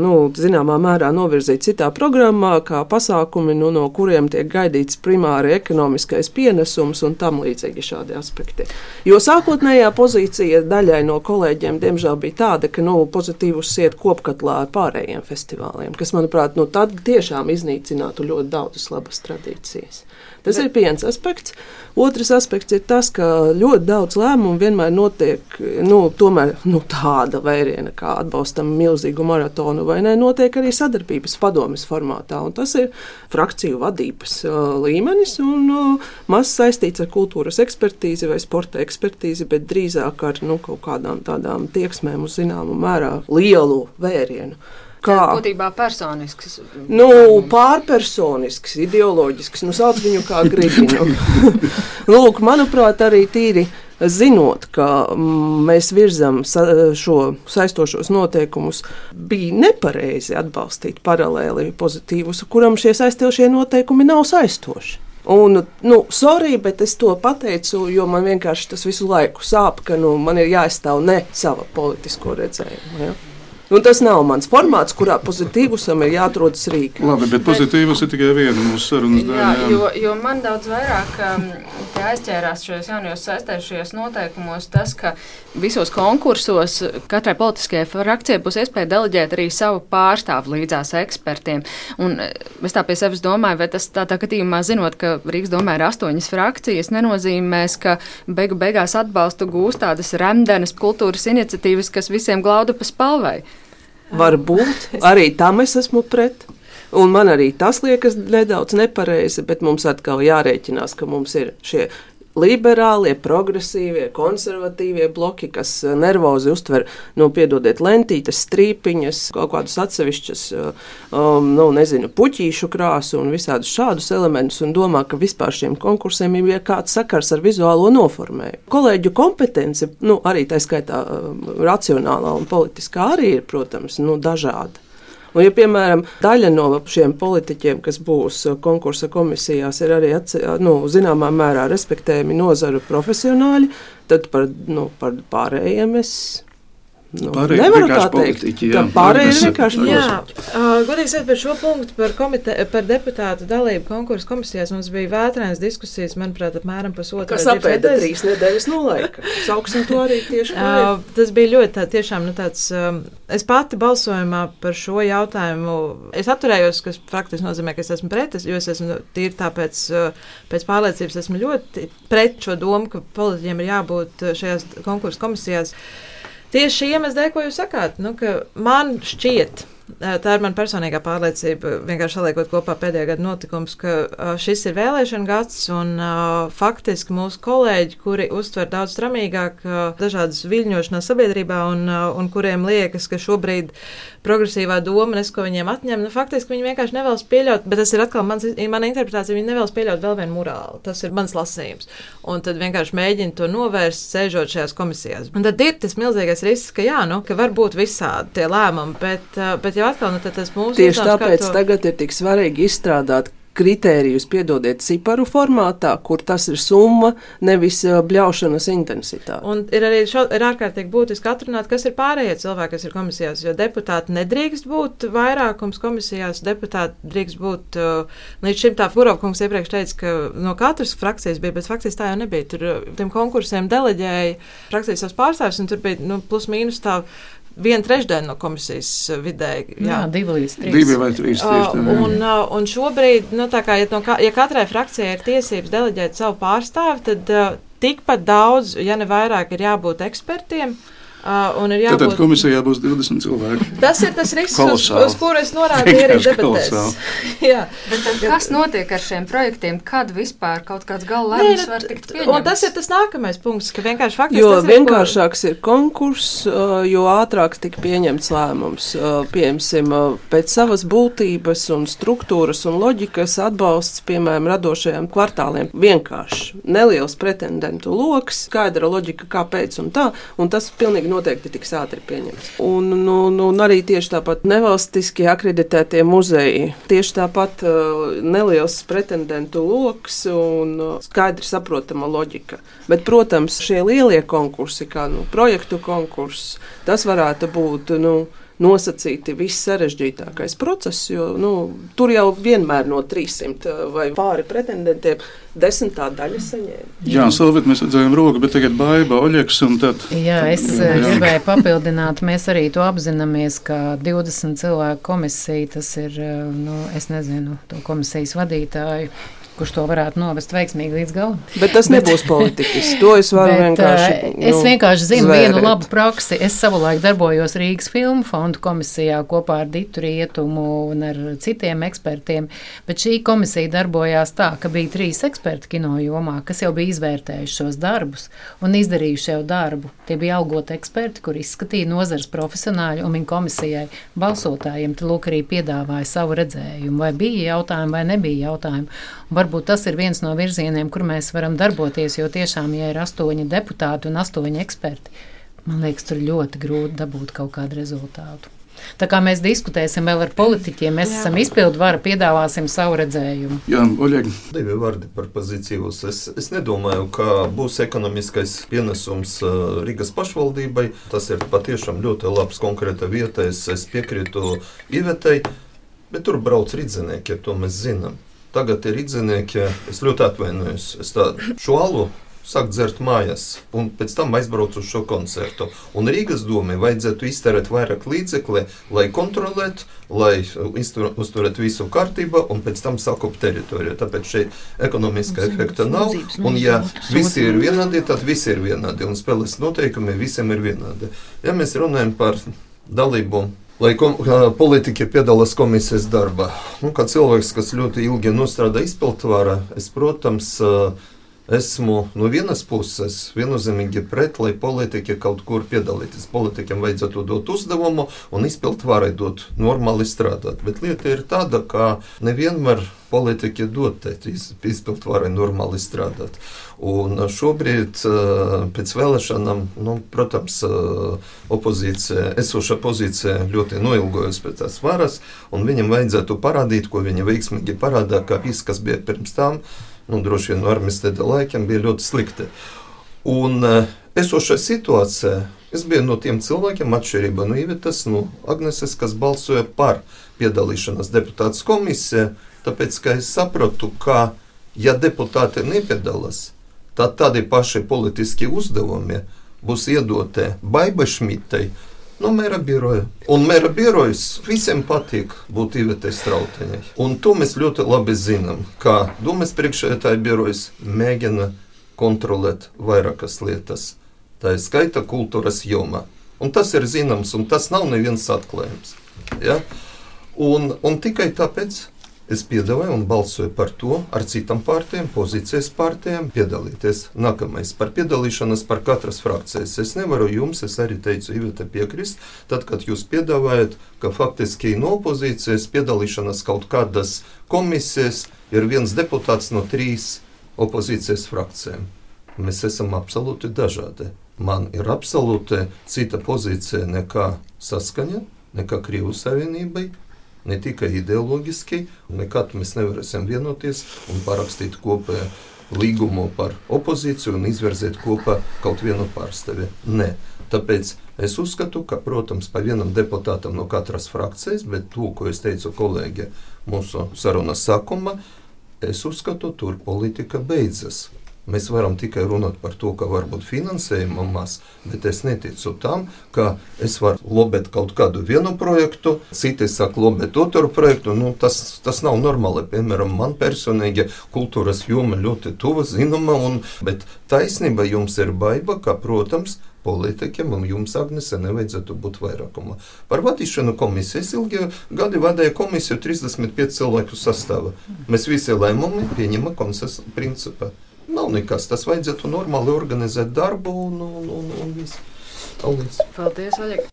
nu, zināmā mērā novirzīt citā programmā, kā pasākumi, nu, no kuriem tiek gaidīts primāri ekonomiskais pienesums un tam līdzīgi šādi aspekti. Jo sākotnējā pozīcija daļai no kolēģiem, diemžēl, bija tāda, ka nu, pozitīvus iet kopkatlā ar pārējiem festivāliem, kas, manuprāt, nu, tad tiešām iznīcinātu ļoti daudzas labas tradīcijas. Tas Bet. ir viens aspekts. Otrs aspekts ir tas, ka ļoti daudz lēmumu vienmēr notiek nu, tomēr, nu, tāda vēriena, kā atbalstam milzīgu maratonu, vai ne, notiek arī sadarbības padomes formātā. Tas ir frakciju vadības līmenis un maz saistīts ar kultūras ekspertīzi vai sporta ekspertīzi, bet drīzāk ar nu, kaut kādām tādām tieksmēm uz zināmu mērā lielu vērienu. Kā? Būtībā personisks. Nu, pārpersonisks, ideoloģisks, nu, sauc viņu kā gribi. Nu. Lūk, manuprāt, arī tīri zinot, ka mm, mēs virzam sa šo saistošos noteikumus, bija nepareizi atbalstīt paralēli pozitīvus, kuram šie saistošie noteikumi nav saistoši. Un, nu, sorry, bet es to pateicu, jo man vienkārši tas visu laiku sāp, ka nu, man ir jāizstāv ne sava politisko redzējumu. Ja? Nu, tas nav mans formāts, kurā pozitīvusam ir jāatrodas Rīgā. Labi, bet pozitīvus ir tikai viena mūsu sarunas daļa. Jā, jo, jo man daudz vairāk um, aizķērās šajos jaunajos saistējušajos noteikumos tas, ka visos konkursos katrai politiskajai frakcijai būs iespēja deleģēt arī savu pārstāvu līdzās ekspertiem. Un eh, es tā pie sevis domāju, vai tas tādā gadījumā, zinot, ka Rīgas domē ir astoņas frakcijas, nenozīmēs, ka beigu beigās atbalstu gūs tādas remdenes kultūras iniciatīvas, kas visiem glauda pa spalvai. Varbūt arī tam es esmu pret. Un man arī tas liekas nedaudz nepareizi, bet mums atkal jārēķinās, ka mums ir šie liberālie, progresīvie, konservatīvie bloki, kas eh, nervozi uztver, nu, piedodiet, lentītes, strīpiņas, kaut kādus atsevišķus, eh, um, nu, nezinu, puķīšu krāsu un visādus šādus elementus, un domā, ka vispār šiem konkursiem ir kāds sakars ar vizuālo noformējumu. Kolēģu kompetence, nu, arī tā skaitā um, racionālā un politiskā arī ir, protams, nu, dažāda. Un, ja, piemēram, daļa no šiem politiķiem, kas būs konkursa komisijās, ir arī nu, zināmā mērā respektējami nozaru profesionāļi, tad par, nu, par pārējiem es Nu, Pārējie nevaru vienkārši tā teikt. politiķi, jā. Pārējie ir vienkārši uh, godīgi sakot, par šo punktu, par, komite, par deputātu dalību konkursu komisijās mums bija vētrēnas diskusijas, manuprāt, apmēram pusotru Kas apēda trīs nedēļas no laika. Sauksim to arī tieši. Uh, tas bija ļoti tā, tiešām, nu, tāds. Um, es pati balsojumā par šo jautājumu. Es atturējos, kas faktiski nozīmē, ka es esmu pret, jo es esmu tīri tāpēc, uh, pēc pārliecības, esmu ļoti pret šo domu, ka politiķiem ir jābūt uh, šajās konkursu komisijās. Tieši šī iemesla dēļ, ko jūs sakāt, nu, man šķiet, tā ir mana personīgā pārliecība, vienkārši saliekot kopā pēdējā gada notikums, ka šis ir vēlēšana gads un faktiski mūsu kolēģi, kuri uztver daudz stramīgāk dažādas viļņošanās sabiedrībā un, un kuriem liekas, ka šobrīd progresīvā doma nes, ko viņiem atņem, nu, faktiski viņi vienkārši nevēlas pieļaut, bet tas ir atkal mans, mana interpretācija, viņi nevēlas pieļaut vēl vienu morāli. Tas ir mans lasījums. Un tad vienkārši mēģina to novērst, sēžot šajās komisijās. Un tad ir tas milzīgais risks, ka jā, nu, ka var būt visādi tie lēmumi, bet, uh, bet jau atkal, nu, tas mūsu Tieši uzdevums, kā tāpēc to- tagad ir tik svarīgi izstrādāt kritērijus, piedodiet, ciparu formātā, kur tas ir summa, nevis ā, bļaušanas intensitāte. Un ir arī šo, ir ārkārtīgi būtiski atrunāt, kas ir pārējie cilvēki, kas ir komisijās. Jo deputāti nedrīkst būt vairākums komisijās, deputāti drīkst būt. Uh, līdz šim tā Furovkungs iepriekš teica, ka no katras frakcijas bija, bet faktiski tā jau nebija. Tur uh, tiem konkursiem deleģēja frakcijas savus pārstāvjus, un tur bija nu, plus mīnus tā. Viena trešdaļa no komisijas vidēji. Jā, divi līdz trīs. Divi vai trīs tieši. Uh, un, uh, un šobrīd, nu, tā kā, ja, no, ka- ja katrai frakcijai ir tiesības deleģēt savu pārstāvi, tad uh, tikpat daudz, ja ne vairāk, ir jābūt ekspertiem. Uh, un ir Tātad jābūt. komisijā būs 20 cilvēki. Tas ir tas risks, uz, Kolosāli. uz kuru es norādīju arī debatēs. kolosāli. Jā. Bet tad kas notiek ar šiem projektiem, kad vispār kaut kāds gala lēmums nu, var tikt Un pieņemts? tas ir tas nākamais punkts, ka vienkārši faktiski Jo vienkāršāks ir konkurss, jo ātrāk tika pieņemts lēmums. Ā, pēc savas būtības un struktūras un loģikas atbalsts, piemēram, radošajiem kvartāliem. Vienkārši neliels pretendentu lokus, skaidra loģika, kāpēc un tā, un tas pilnīgi noteikti tiks ātri pieņemts. Un, un, un, un arī tieši tāpat nevalstiskie akreditētie muzeji. Tieši tāpat uh, neliels pretendentu lokus un uh, skaidri saprotama loģika. Bet, protams, šie lielie konkursi, kā nu, projektu konkurss, tas varētu būt. Nu, Nosacīti viss sarežģītākais process, jo nu, tur jau vienmēr no 300 vai pāri pretendentiem desmitā daļa saņēma. Jā, Salvet, mēs redzējām roku, bet tagad baiba Oļeks un tad. Jā, es Jā. jā. gribēju papildināt, mēs arī to apzināmies, ka 20 cilvēku komisija tas ir, eh, nu, es nezinu, to komisijas vadītāju, kurš to varētu novest veiksmīgi līdz galam. Bet tas nebūs politikas. To es varu Bet, vienkārši. eh, Es nu, vienkārši zinu zvērēt. vienu labu praksi. Es savulaik darbojos Rīgas filmu fondu komisijā kopā ar Ditu Rietumu un ar citiem ekspertiem. Bet šī komisija darbojās tā, ka bija trīs eksperti kino jomā, kas jau bija izvērtējuši šos darbus un izdarījuši jau darbu. Tie bija algoti eksperti, kur izskatīja nozares profesionāļi un viņa komisijai balsotājiem. Lūk arī piedāvāja savu redzējumu, vai bija jautājumi vai nebija jautājumi. Un varbūt tas ir viens no virzieniem, kur mēs varam darboties, jo tiešām, ja ir astoņi deputāti un astoņi eksperti, man liekas, tur ļoti grūti dabūt kaut kādu rezultātu. Tā kā mēs diskutēsim vēl ar politiķiem, mēs Jā. esam izpildu vara, piedāvāsim savu redzējumu. Jā, Oļeg, Divi vārdi par pozīcijos. Es, es nedomāju, ka būs ekonomiskais pienesums uh, Rīgas pašvaldībai. Tas ir patiešām ļoti labs konkrēta vieta. Es, es piekrītu Ivetei, bet tur brauc rīznieki, to mēs zinām. Tagad ir rīznieki, es ļoti atvainojos. Es tādu šo alu sākt dzert mājās, un pēc tam aizbraucu uz šo koncertu. Un Rīgas domē vajadzētu iztērēt vairāk līdzekļu, lai kontrolētu, lai uzturētu visu kārtībā, un pēc tam sakopt teritoriju. Tāpēc šeit ekonomiskā efekta nav. Un, ja visi ir vienādi, tad visi ir vienādi, un spēles noteikumi visiem ir vienādi. Ja mēs runājam par dalību lai kom, politiķi piedalās komisijas darbā. Nu, kā cilvēks, kas ļoti ilgi nostrādā izpildvārā, es, protams, esmu no vienas puses viennozīmīgi pret, lai politiķi kaut kur piedalīties. Politiķiem vajadzētu dot uzdevumu un izpildvārai dot normāli strādāt. Bet lieta ir tāda, ka nevienmēr politiķi dod izpildvārai normāli strādāt. Un šobrīd, pēc vēlēšanām, nu, protams, opozīcija, esoša pozīcija ļoti noilgojas pēc tās varas, un viņam vajadzētu parādīt, ko viņi veiksmīgi parādā, ka viss, kas bija pirms tam, nu, droši vien no armijas tādā laikam bija ļoti slikti. Un esošā situācija Es biju no tiem cilvēkiem, atšķirībā no Ivetas, no Agneses, kas balsoja par piedalīšanos deputātas komisijā, tāpēc, ka es sapratu, ka, ja deputāti nepiedalās, tad tādi paši politiski uzdevumi būs iedoti Baiba Šmitei, no mēra biroja. Un mēra birojas visiem patīk būt Ivetai Strauteņai. Un to mēs ļoti labi zinām, ka Dūmes priekšētāja birojas mēģina kontrolēt vairākas lietas tā ir skaita kultūras jomā. Un tas ir zināms, un tas nav neviens atklājums. Ja? Un, un tikai tāpēc es piedāvāju un balsoju par to ar citām partijām, pozīcijas partijām piedalīties. Nākamais par piedalīšanos par katras frakcijas. Es nevaru jums, es arī teicu, Iveta piekrist, tad, kad jūs piedāvājat, ka faktiski no opozīcijas piedalīšanās kaut kādas komisijas ir viens deputāts no trīs opozīcijas frakcijām. Mēs esam absolūti dažādi man ir absolūti cita pozīcija nekā saskaņa, nekā Krievijas Savienībai. Ne tikai ideoloģiski, nekad mēs nevarēsim vienoties un parakstīt kopēju līgumu par opozīciju un izvirzīt kopā kaut vienu pārstāvi. Nē, tāpēc es uzskatu, ka, protams, pa vienam deputātam no katras frakcijas, bet to, ko es teicu kolēģi mūsu sarunas sākumā, es uzskatu, tur politika beidzas. Mēs varam tikai runāt par to, ka varbūt finansējuma maz, bet es neticu tam, ka es varu lobēt kaut kādu vienu projektu, citi saka, lobēt otru projektu. Nu, tas, tas nav normāli. Piemēram, man personīgi kultūras joma ļoti tuva, zināma, un, bet taisnība jums ir baiva, ka, protams, politiķiem, un jums, Agnese, nevajadzētu būt vairākumā. Par vadīšanu komisijas ilgi gadi vadīja komisiju 35 cilvēku sastāvā. Mēs visi lēmumi pieņemam konsensus principā. Nav nekas. Tas vajadzētu normāli organizēt darbu un, un, un, un viss. Paldies! Paldies, Vaļek!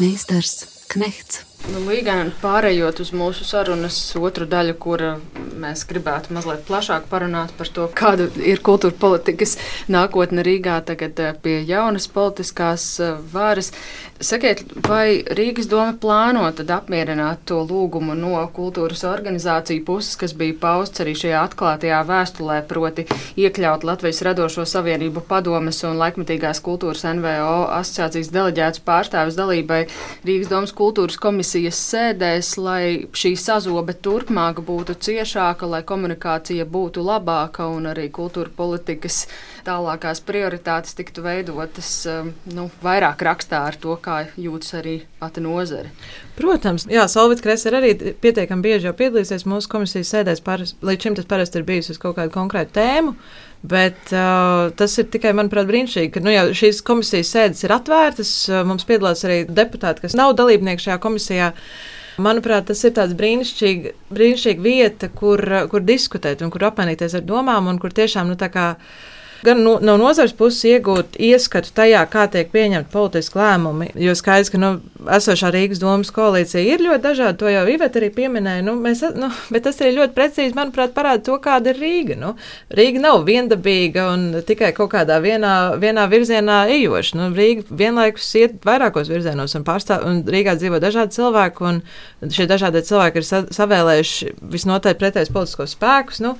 Meistars Knehts. Nu, Līgā pārējot uz mūsu sarunas otru daļu, kur mēs gribētu mazliet plašāk parunāt par to, kāda ir kultūra politikas nākotne Rīgā, tagad eh, pie jaunas politiskās eh, varas. Sakiet, vai Rīgas doma plāno tad apmierināt to lūgumu no kultūras organizāciju puses, kas bija pausts arī šajā atklātajā vēstulē, proti iekļaut Latvijas radošo savienību padomes un laikmatīgās kultūras NVO asociācijas deleģētas pārstāvis dalībai Rīgas domas kultūras komisijas komisijas sēdēs, lai šī sazobe turpmāk būtu ciešāka, lai komunikācija būtu labāka un arī kultūra politikas tālākās prioritātes tiktu veidotas um, nu, vairāk rakstā ar to, kā jūtas arī pati nozare. Protams, Jā, Solvits Kresers arī pietiekami bieži jau piedalīsies mūsu komisijas sēdēs. Paras, līdz šim tas parasti ir bijis uz kaut kādu konkrētu tēmu. Bet uh, tas ir tikai, manuprāt, brīnišķīgi, ka nu, šīs komisijas sēdes ir atvērtas. Uh, mums piedalās arī deputāti, kas nav dalībnieki šajā komisijā. Manuprāt, tas ir tāds brīnišķīga, brīnišķīga vieta, kur, kur diskutēt un kur apmainīties ar domām, un kur tiešām nu, tā kā gan no, no nozares puses iegūt ieskatu tajā, kā tiek pieņemti politiski lēmumi. Jo skaidrs, ka nu, esošā Rīgas domas koalīcija ir ļoti dažāda. To jau Iveta arī pieminēja. Nu, mēs, nu, bet tas arī ļoti precīzi, manuprāt, parāda to, kāda ir Rīga. Nu, Rīga nav viendabīga un tikai kaut kādā vienā, vienā virzienā ejoša. Nu, Rīga vienlaikus iet vairākos virzienos un, pārstāv, un Rīgā dzīvo dažādi cilvēki. Šie dažādie cilvēki ir sa savēlējuši visnotaļ pretējos politiskos spēkus. Nu,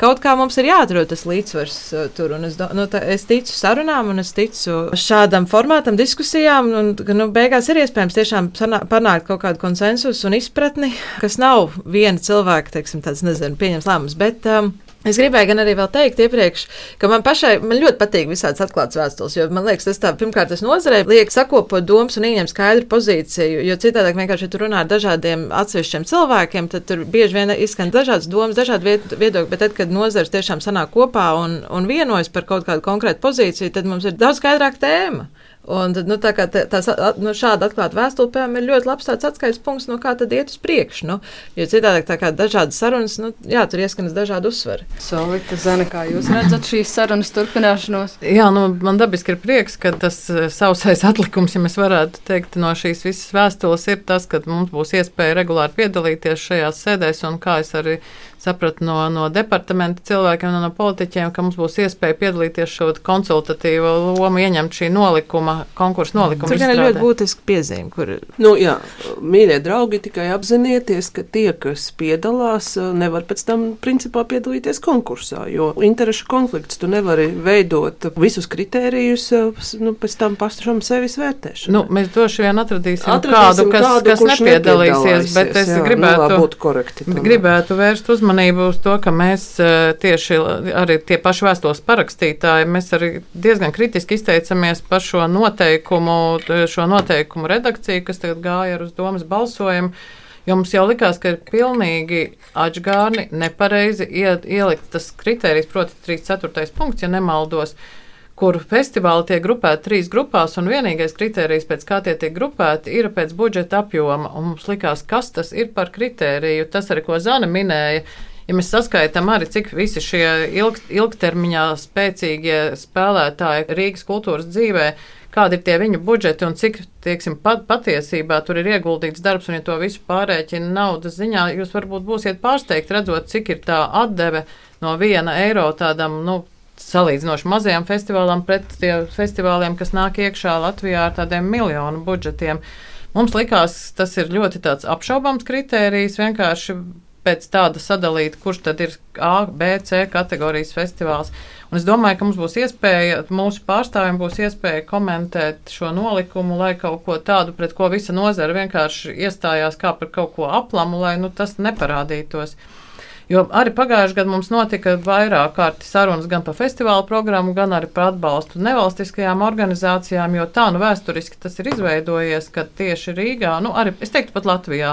kaut kā mums ir jāatrod tas līdzsvars uh, tur. Un es, nu, tā, es ticu sarunām, un es ticu šādam formātam, diskusijām. Un, nu, beigās ir iespējams tiešām panākt kaut kādu konsensusu un izpratni, kas nav viena cilvēka, teiksim, tāds, nezinu, pieņems lēmums. Bet, um, Es gribēju gan arī teikt, iepriekš, ka man pašai man ļoti patīk visādas atklātas vēstules. Jo man liekas, tas tā, pirmkārt, tas nozarei liek sakopot domas un ieņemt skaidru pozīciju. Jo citādi vienkārši, ja tu runā ar dažādiem atsevišķiem cilvēkiem, tad tur bieži vien izskan dažādas domas, dažādi viedokļi. Bet tad, kad nozars tiešām sanāk kopā un, un vienojas par kaut kādu konkrētu pozīciju, tad mums ir daudz skaidrāka tēma. Un nu, tā kā tā, tā, nu, šāda atklāta vēstule, piemēram, ir ļoti labs atskaites punkts, no kā tad iet uz priekšu. Nu, jo citādi, tā kā dažādas sarunas, nu, jā, tur ieskanas dažādi uzsveri. Solita, Zana, kā jūs redzat šīs sarunas turpināšanos? Jā, nu, man dabiski ir prieks, ka tas eh, sausais atlikums, ja mēs varētu teikt, no šīs visas vēstules ir tas, ka mums būs iespēja regulāri piedalīties šajās sēdēs, un kā es arī sapratu no, no departamenta cilvēkiem, no, no politiķiem, ka mums būs iespēja piedalīties šo konsultatīvo lomu, ieņemt šī nolikuma, konkursu nolikuma. Tas ir ļoti būtiski piezīme, kur. Nu, jā, mīļie draugi, tikai apzinieties, ka tie, kas piedalās, nevar pēc tam principā piedalīties konkursā, jo interešu konflikts tu nevari veidot visus kritērijus nu, pēc tam pašam sevis vērtēšanai. Nu, mēs droši vien atradīsim, atradīsim kādu, kas, kādu, kas nepiedalīsies, bet es jā, gribētu, nu, korekti, gribētu vērst uzmanību uz to, ka mēs eh, tieši arī tie paši vēstos parakstītāji, mēs arī diezgan kritiski izteicamies par šo noteikumu, šo noteikumu redakciju, kas tagad gāja ar uz domas balsojumu. Jo mums jau likās, ka ir pilnīgi atgādni, nepareizi ielikt tas kriterijs, proti, 3,4. punkts, ja nemaldos. Uh, kur festivāli tiek grupēti trīs grupās, un vienīgais kriterijs, pēc kā tie tiek grupēti, ir pēc budžeta apjoma. Un mums likās, kas tas ir par kritēriju. Tas arī, ko Zana minēja. Ja mēs saskaitām arī, cik visi šie ilg, ilgtermiņā spēcīgie spēlētāji Rīgas kultūras dzīvē, kādi ir tie viņu budžeti un cik, tieksim, pat, patiesībā tur ir ieguldīts darbs, un ja to visu pārēķina naudas ziņā, jūs varbūt būsiet pārsteigti redzot, cik ir tā atdeve no viena eiro tādam, nu, salīdzinoši mazajām festivālām pret tiem festivāliem, kas nāk iekšā Latvijā ar tādiem miljonu budžetiem. Mums likās, tas ir ļoti apšaubāms kritērijs, vienkārši pēc tāda sadalīt, kurš tad ir A, B, C kategorijas festivāls. Un es domāju, ka mums būs iespēja, mūsu pārstāvjiem būs iespēja komentēt šo nolikumu, lai kaut ko tādu, pret ko visa nozara vienkārši iestājās kā par kaut ko aplamu, lai nu, tas neparādītos. Jo arī pagājušajā gadā mums notika vairāk kārtas sarunas gan par festivālu programmu, gan arī par atbalstu nevalstiskajām organizācijām, jo tā nu vēsturiski tas ir izveidojies, ka tieši Rīgā, nu arī es teiktu pat Latvijā,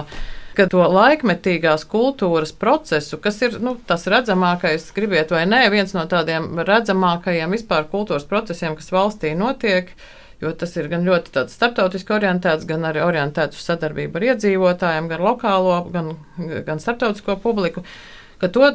ka to laikmetīgās kultūras procesu, kas ir nu, tas redzamākais, gribiet vai nē, viens no tādiem redzamākajiem vispār kultūras procesiem, kas valstī notiek. Jo tas ir gan ļoti starptautiski orientēts, gan arī orientēts uz sadarbību ar iedzīvotājiem, gan lokālo, gan, gan starptautisko publiku ka to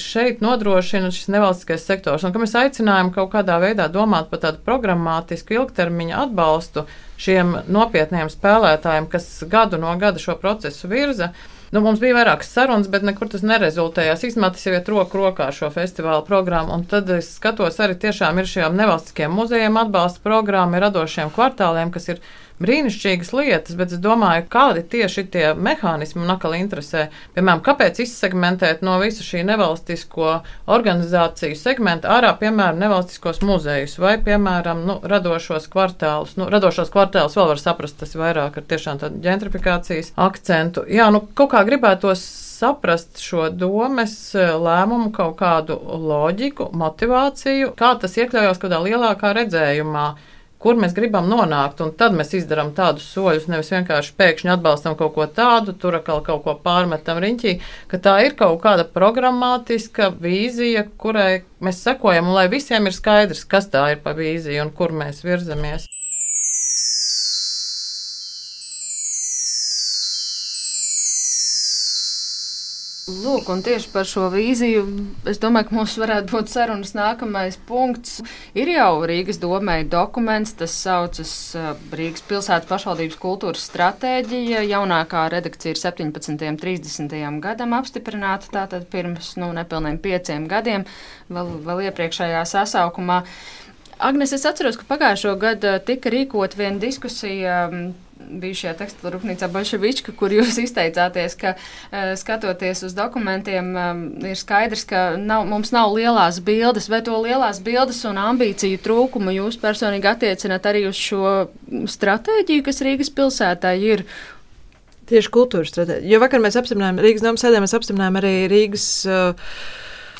šeit nodrošina šis nevalstiskais sektors. Un ka mēs aicinājām kaut kādā veidā domāt par tādu programmatisku ilgtermiņa atbalstu šiem nopietniem spēlētājiem, kas gadu no gada šo procesu virza. Nu, mums bija vairākas sarunas, bet nekur tas nerezultējās. Īstenībā tas jau iet roku rokā ar šo festivālu programmu. Un tad es skatos, arī tiešām ir šiem nevalstiskiem muzejiem atbalsta programma, ir radošiem kvartāliem, kas ir brīnišķīgas lietas, bet es domāju, kādi tieši tie mehānismi man atkal interesē. Piemēram, kāpēc izsegmentēt no visa šī nevalstisko organizāciju segmenta ārā, piemēram, nevalstiskos muzejus vai, piemēram, nu, radošos kvartālus. Nu, radošos kvartālus vēl var saprast, tas ir vairāk ar tiešām tādu ģentrifikācijas akcentu. Jā, nu, kaut kā gribētos saprast šo domes lēmumu, kaut kādu loģiku, motivāciju, kā tas iekļaujās kādā lielākā redzējumā kur mēs gribam nonākt, un tad mēs izdarām tādus soļus, nevis vienkārši pēkšņi atbalstam kaut ko tādu, tur atkal kaut ko pārmetam riņķī, ka tā ir kaut kāda programmatiska vīzija, kurai mēs sekojam, un lai visiem ir skaidrs, kas tā ir pa vīziju un kur mēs virzamies. Lūk, un tieši par šo vīziju es domāju, ka mums varētu būt sarunas nākamais punkts. Ir jau Rīgas domēja dokuments, tas saucas uh, Rīgas pilsētas pašvaldības kultūras stratēģija. Jaunākā redakcija ir 17. un 30. gadam apstiprināta, tātad pirms nu, nepilniem pieciem gadiem, vēl, vēl iepriekšējā sasaukumā. Agnes, es atceros, ka pagājušo gadu tika rīkot viena diskusija um, bijušajā tekstilu rūpnīcā Bolševička, kur jūs izteicāties, ka uh, skatoties uz dokumentiem, um, ir skaidrs, ka nav, mums nav lielās bildes, vai to lielās bildes un ambīciju trūkumu jūs personīgi attiecināt arī uz šo stratēģiju, kas Rīgas pilsētā ir. Tieši kultūras stratēģija. Jo vakar mēs apstiprinājām Rīgas domu sēdē, mēs apstiprinājām arī Rīgas. Uh,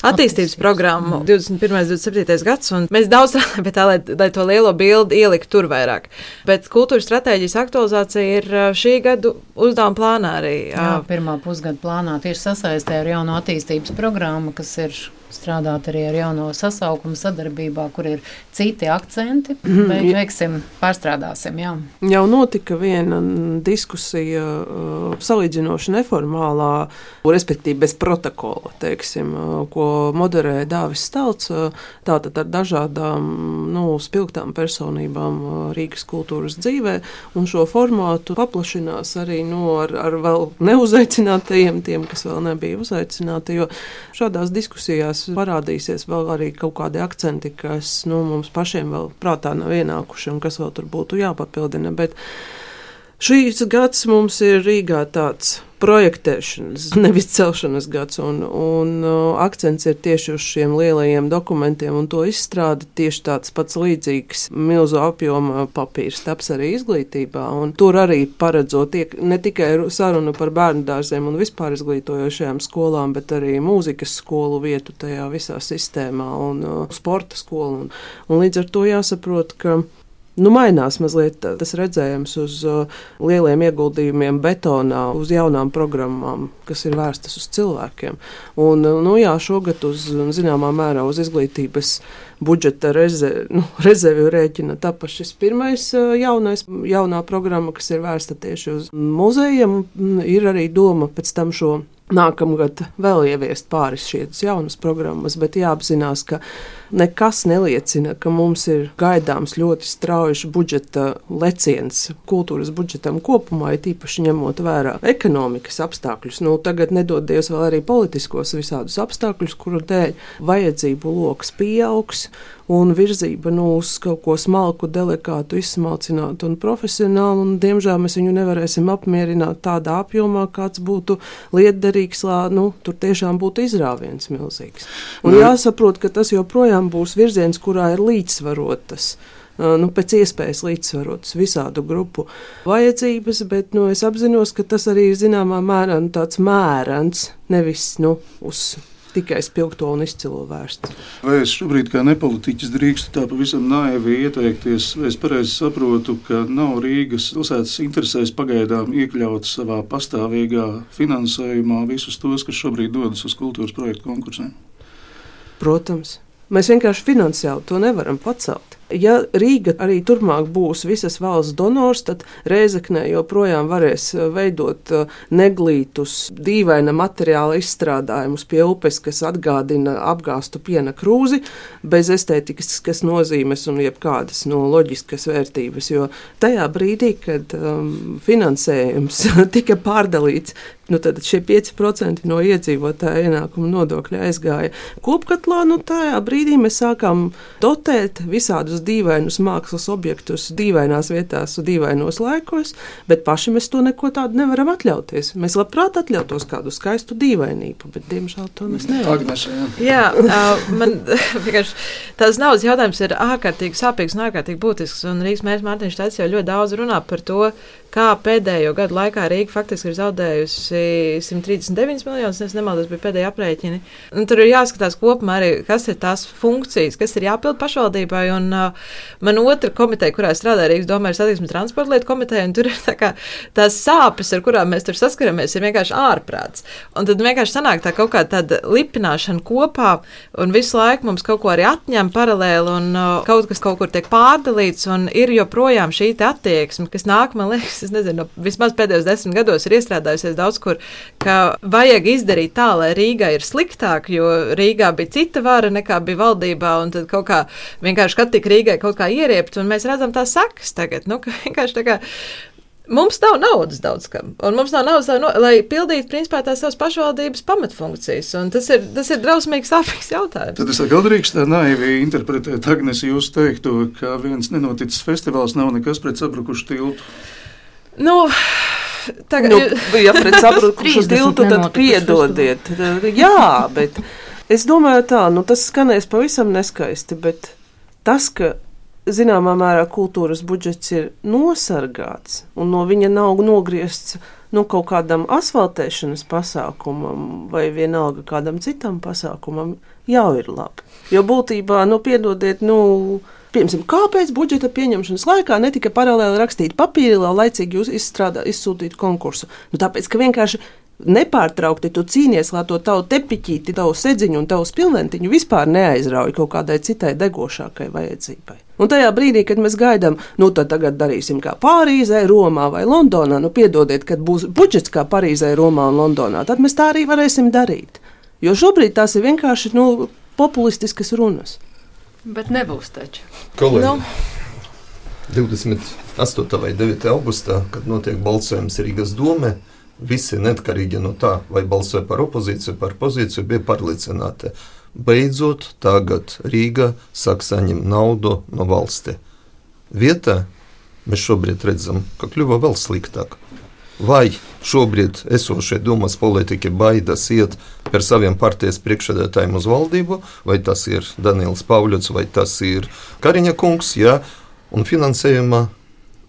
attīstības programmu 21. un 27. gadsimta. Mēs daudz strādājam pie tā, lai, lai to lielo bildi ieliktu tur vairāk. Bet kultūras stratēģijas aktualizācija ir šī gada uzdevuma plānā arī. Jā, pirmā pusgada plānā tieši sasaistē ar jauno attīstības programmu, kas ir strādāt arī ar jauno sasaukumu sadarbībā, kur ir citi akcenti. Bet, veiksim, pārstrādāsim. Jā. Jau notika viena diskusija, uh, salīdzinoši neformālā, respektīvi bez protokola, teiksim, uh, ko moderēja Dāvis Stalts. Uh, tātad ar dažādām nu, spilgtām personībām Rīgas kultūras dzīvē, un šo formātu paplašinās arī nu, ar, ar vēl neuzaicinātajiem, tiem, kas vēl nebija uzaicināti. Jo šādās diskusijās parādīsies vēl arī kaut kādi akcenti, kas nu, mums pašiem vēl prātā nav ienākuši un kas vēl tur būtu jāpapildina. Bet šīs gads mums ir Rīgā tāds projektēšanas, nevis celšanas gads. Un, un uh, akcents ir tieši uz šiem lielajiem dokumentiem, un to izstrādi tieši tāds pats līdzīgs milzu apjoma papīrs taps arī izglītībā. Tur arī paredzot tiek, ne tikai sarunu par bērnu dārziem un vispār izglītojošajām skolām, bet arī mūzikas skolu vietu tajā visā sistēmā un uh, sporta skolu. Un, un līdz ar to jāsaprot, ka Nu, mainās mazliet tas redzējums uz uh, lieliem ieguldījumiem betonā, uz jaunām programmām, kas ir vērstas uz cilvēkiem. Un, uh, nu, jā, šogad uz zināmā mērā uz izglītības budžeta reze, nu, rezervi rēķina tapas šis pirmais jaunais, jaunā programma, kas ir vērsta tieši uz muzejiem. Ir arī doma pēc tam šo nākamgad vēl ieviest pāris šīs jaunas programmas, bet jāapzinās, ka nekas neliecina, ka mums ir gaidāms ļoti strauji budžeta leciens kultūras budžetam kopumā, it īpaši ņemot vērā ekonomikas apstākļus. Nu, tagad nedod Dievs vēl arī politiskos visādus apstākļus, kuru dēļ vajadzību lokus pieaugs un virzība nu, uz kaut ko smalku, delikātu, izsmalcinātu un profesionālu. Un, diemžēl mēs viņu nevarēsim apmierināt tādā apjomā, kāds būtu lietderīgs, lai nu, tur tiešām būtu izrāviens milzīgs. Un jāsaprot, ka tas joprojām būs virziens, kurā ir līdzsvarotas nu, pēc iespējas līdzsvarotas visādu grupu vajadzības, bet nu, es apzinos, ka tas arī ir zināmā mērā nu, tāds mērens, nevis nu, uz tikai spilgto un izcilu vērsts. Vai es šobrīd, kā nepolitiķis, drīkstu tā pavisam naivi ieteikties, vai es pareizi saprotu, ka nav Rīgas pilsētas interesēs pagaidām iekļaut savā pastāvīgā finansējumā visus tos, kas šobrīd dodas uz kultūras projektu konkursiem? Protams. Mēs vienkārši finansiāli to nevaram pacelt. Ja Rīga arī turpmāk būs visas valsts donors, tad Rēzaknē joprojām varēs eh, veidot eh, neglītus, dīvaina materiāla izstrādājumus pie upes, kas atgādina apgāstu piena krūzi, bez estētikas nozīmes un jebkādas no loģiskas vērtības. Jo tajā brīdī, kad um, finansējums tika pārdalīts Nu, tad šie 5% no iedzīvotāja ienākuma nodokļa aizgāja kopkatlā. Nu, tajā brīdī mēs sākām dotēt visādus dīvainus mākslas objektus, dīvainās vietās, dīvainos laikos, bet paši mēs to neko tādu nevaram atļauties. Mēs labprāt atļautos kādu skaistu dīvainību, bet diemžēl to mēs nevaram. Agnes, jā, jā man vienkārši tās naudas jautājums ir ārkārtīgi sāpīgs un ārkārtīgi būtisks. Un Rīgas mērķis Mārtiņš Tāds jau ļoti daudz runā par to, kā pēdējo gadu laikā Rīga faktiski ir zaudējusi 139 miljonus, es nemaldos, bija pēdējā aprēķini. Un tur ir jāskatās kopumā arī, kas ir tās funkcijas, kas ir jāpild pašvaldībai. Un man otra komiteja, kurā strādā Rīgas domē, ir satiksmes transporta lietu komiteja, un tur ir tā kā tās sāpes, ar kurām mēs tur saskaramies, ir vienkārši ārprāts. Un tad vienkārši sanāk tā kaut kā tāda lipināšana kopā, un visu laiku mums kaut ko arī atņem paralēli, un uh, kaut kas kaut kur tiek pārdalīts, un ir joprojām šī attieksme, kas nāk, man liekas, es nezinu, vismaz pēdējos desmit gados ir iestrādājusies daudz kur, ka vajag izdarīt tā, lai Rīgā ir sliktāk, jo Rīgā bija cita vara nekā bija valdībā, un tad kaut kā vienkārši, kad tik Rīgai kaut kā ieriept, un mēs redzam tās sakas tagad, nu. Mums nav naudas daudz kam, un mums nav naudas, no, lai pildītu principā tās savas pašvaldības pamatfunkcijas. Tas ir, tas ir drausmīgs, sāpīgs jautājums. Tad es drīkstu tā naivi interpretēt, Agnes, jūs teikto, ka viens nenoticis festivāls nav nekas pret sabrukušu tiltu. Nu, Tagad, nu, ja pret sabrukušu tiltu, tad piedodiet. Jā, bet es domāju tā, nu tas skanēs pavisam neskaisti, bet tas, ka zināmā mērā kultūras budžets ir nosargāts un no viņa nav nogriezts nu, kaut kādam asfaltēšanas pasākumam vai vienalga kādam citam pasākumam, jau ir labi. Jo būtībā, nu, piedodiet, nu, Piemēram, kāpēc budžeta pieņemšanas laikā netika paralēli rakstīta papīri, lai laicīgi jūs izstrādā, izsūtītu konkursu? Nu, tāpēc, ka vienkārši nepārtraukti tu cīnies, lai to tavu tepiķīti, tavu sedziņu un tavu spilventiņu vispār neaizrauj kaut kādai citai degošākai vajadzībai. Un tajā brīdī, kad mēs gaidām, nu tad tagad darīsim kā Pārīzē, Romā vai Londonā, nu piedodiet, kad būs budžets kā Parīzē, Romā un Londonā, tad mēs tā arī varēsim darīt. Jo šobrīd tās ir vienkārši nu, populistiskas runas. Bet nebūs taču. Kolēģi, Nu. 28. vai 9. augustā, kad notiek balsojums Rīgas domē, visi neatkarīgi no tā, vai balsoja par opozīciju, par pozīciju, bija pārliecināti. Beidzot, tagad Rīga sāk saņemt naudu no valsts. Vietā mēs šobrīd redzam, ka kļuva vēl sliktāk. Vai šobrīd esošie domas politiķi baidās iet par saviem partijas priekšsēdētājiem uz valdību, vai tas ir Daniels Pāvļots, vai tas ir Kariņa kungs, ja, un finansējuma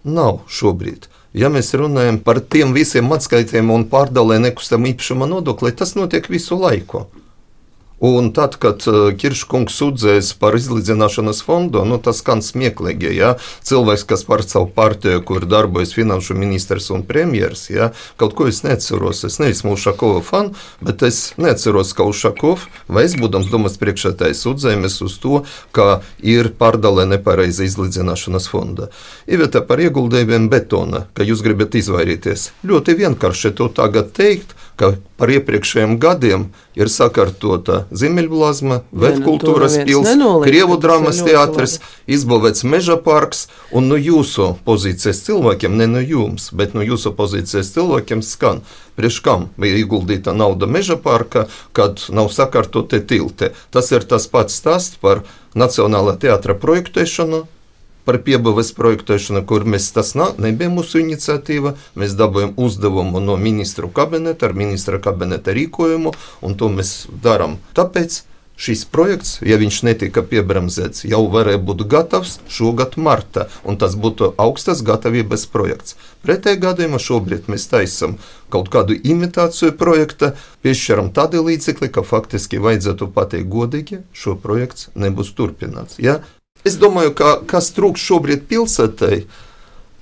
nav šobrīd. Ja mēs runājam par tiem visiem atskaitiem un pārdalē nekustamā īpašuma nodokli, tas notiek visu laiku. Un tad, kad uh, Kirškungs sūdzēs par izlīdzināšanas fondu, nu, tas skan smieklīgi. Ja? Cilvēks, kas par savu partiju, kur darbojas finanšu ministrs un premjeras, ja? kaut ko es neatceros. Es neesmu Ušakova fanu, bet es neatceros, ka Ušakov vai es būdams domas priekšētājs sūdzējamies uz to, ka ir pārdalē nepareiza izlīdzināšanas fonda. Iveta par ieguldījumiem betona, ka jūs gribat izvairīties. Ļoti vienkārši to tagad teikt, ka par iepriekšējiem gadiem ir sakārtota Ziemeļblāzma, Nē, nu, Vētkultūras to neviens pils, nenoliedz, Krievu ļoti teātris, izbūvēts meža parks, un no jūsu pozīcijas cilvēkiem, ne no jums, bet no jūsu pozīcijas cilvēkiem skan. Priekš kam bija ieguldīta nauda meža parka, kad nav sakārtoti tilti? Tas ir tas pats stāsts par Nacionālā teātra projektēšanu, par piebūves projektēšanu, kur mēs tas nā- nebija mūsu iniciatīva. Mēs dabūjām uzdevumu no ministru kabineta ar ministra kabineta rīkojumu, un to mēs darām. Tāpēc šis projekts, ja viņš netika piebremzēts, jau varēja būt gatavs šogad martā, un tas būtu augstas gatavības projekts. Pretējā gadījumā šobrīd mēs taisām kaut kādu imitāciju projekta, piešķiram tādu līdzekli, ka faktiski vajadzētu pateikt godīgi, šo projekts nebūs turpināts. Ja? Es domāju, ka kas trūks šobrīd pilsētai,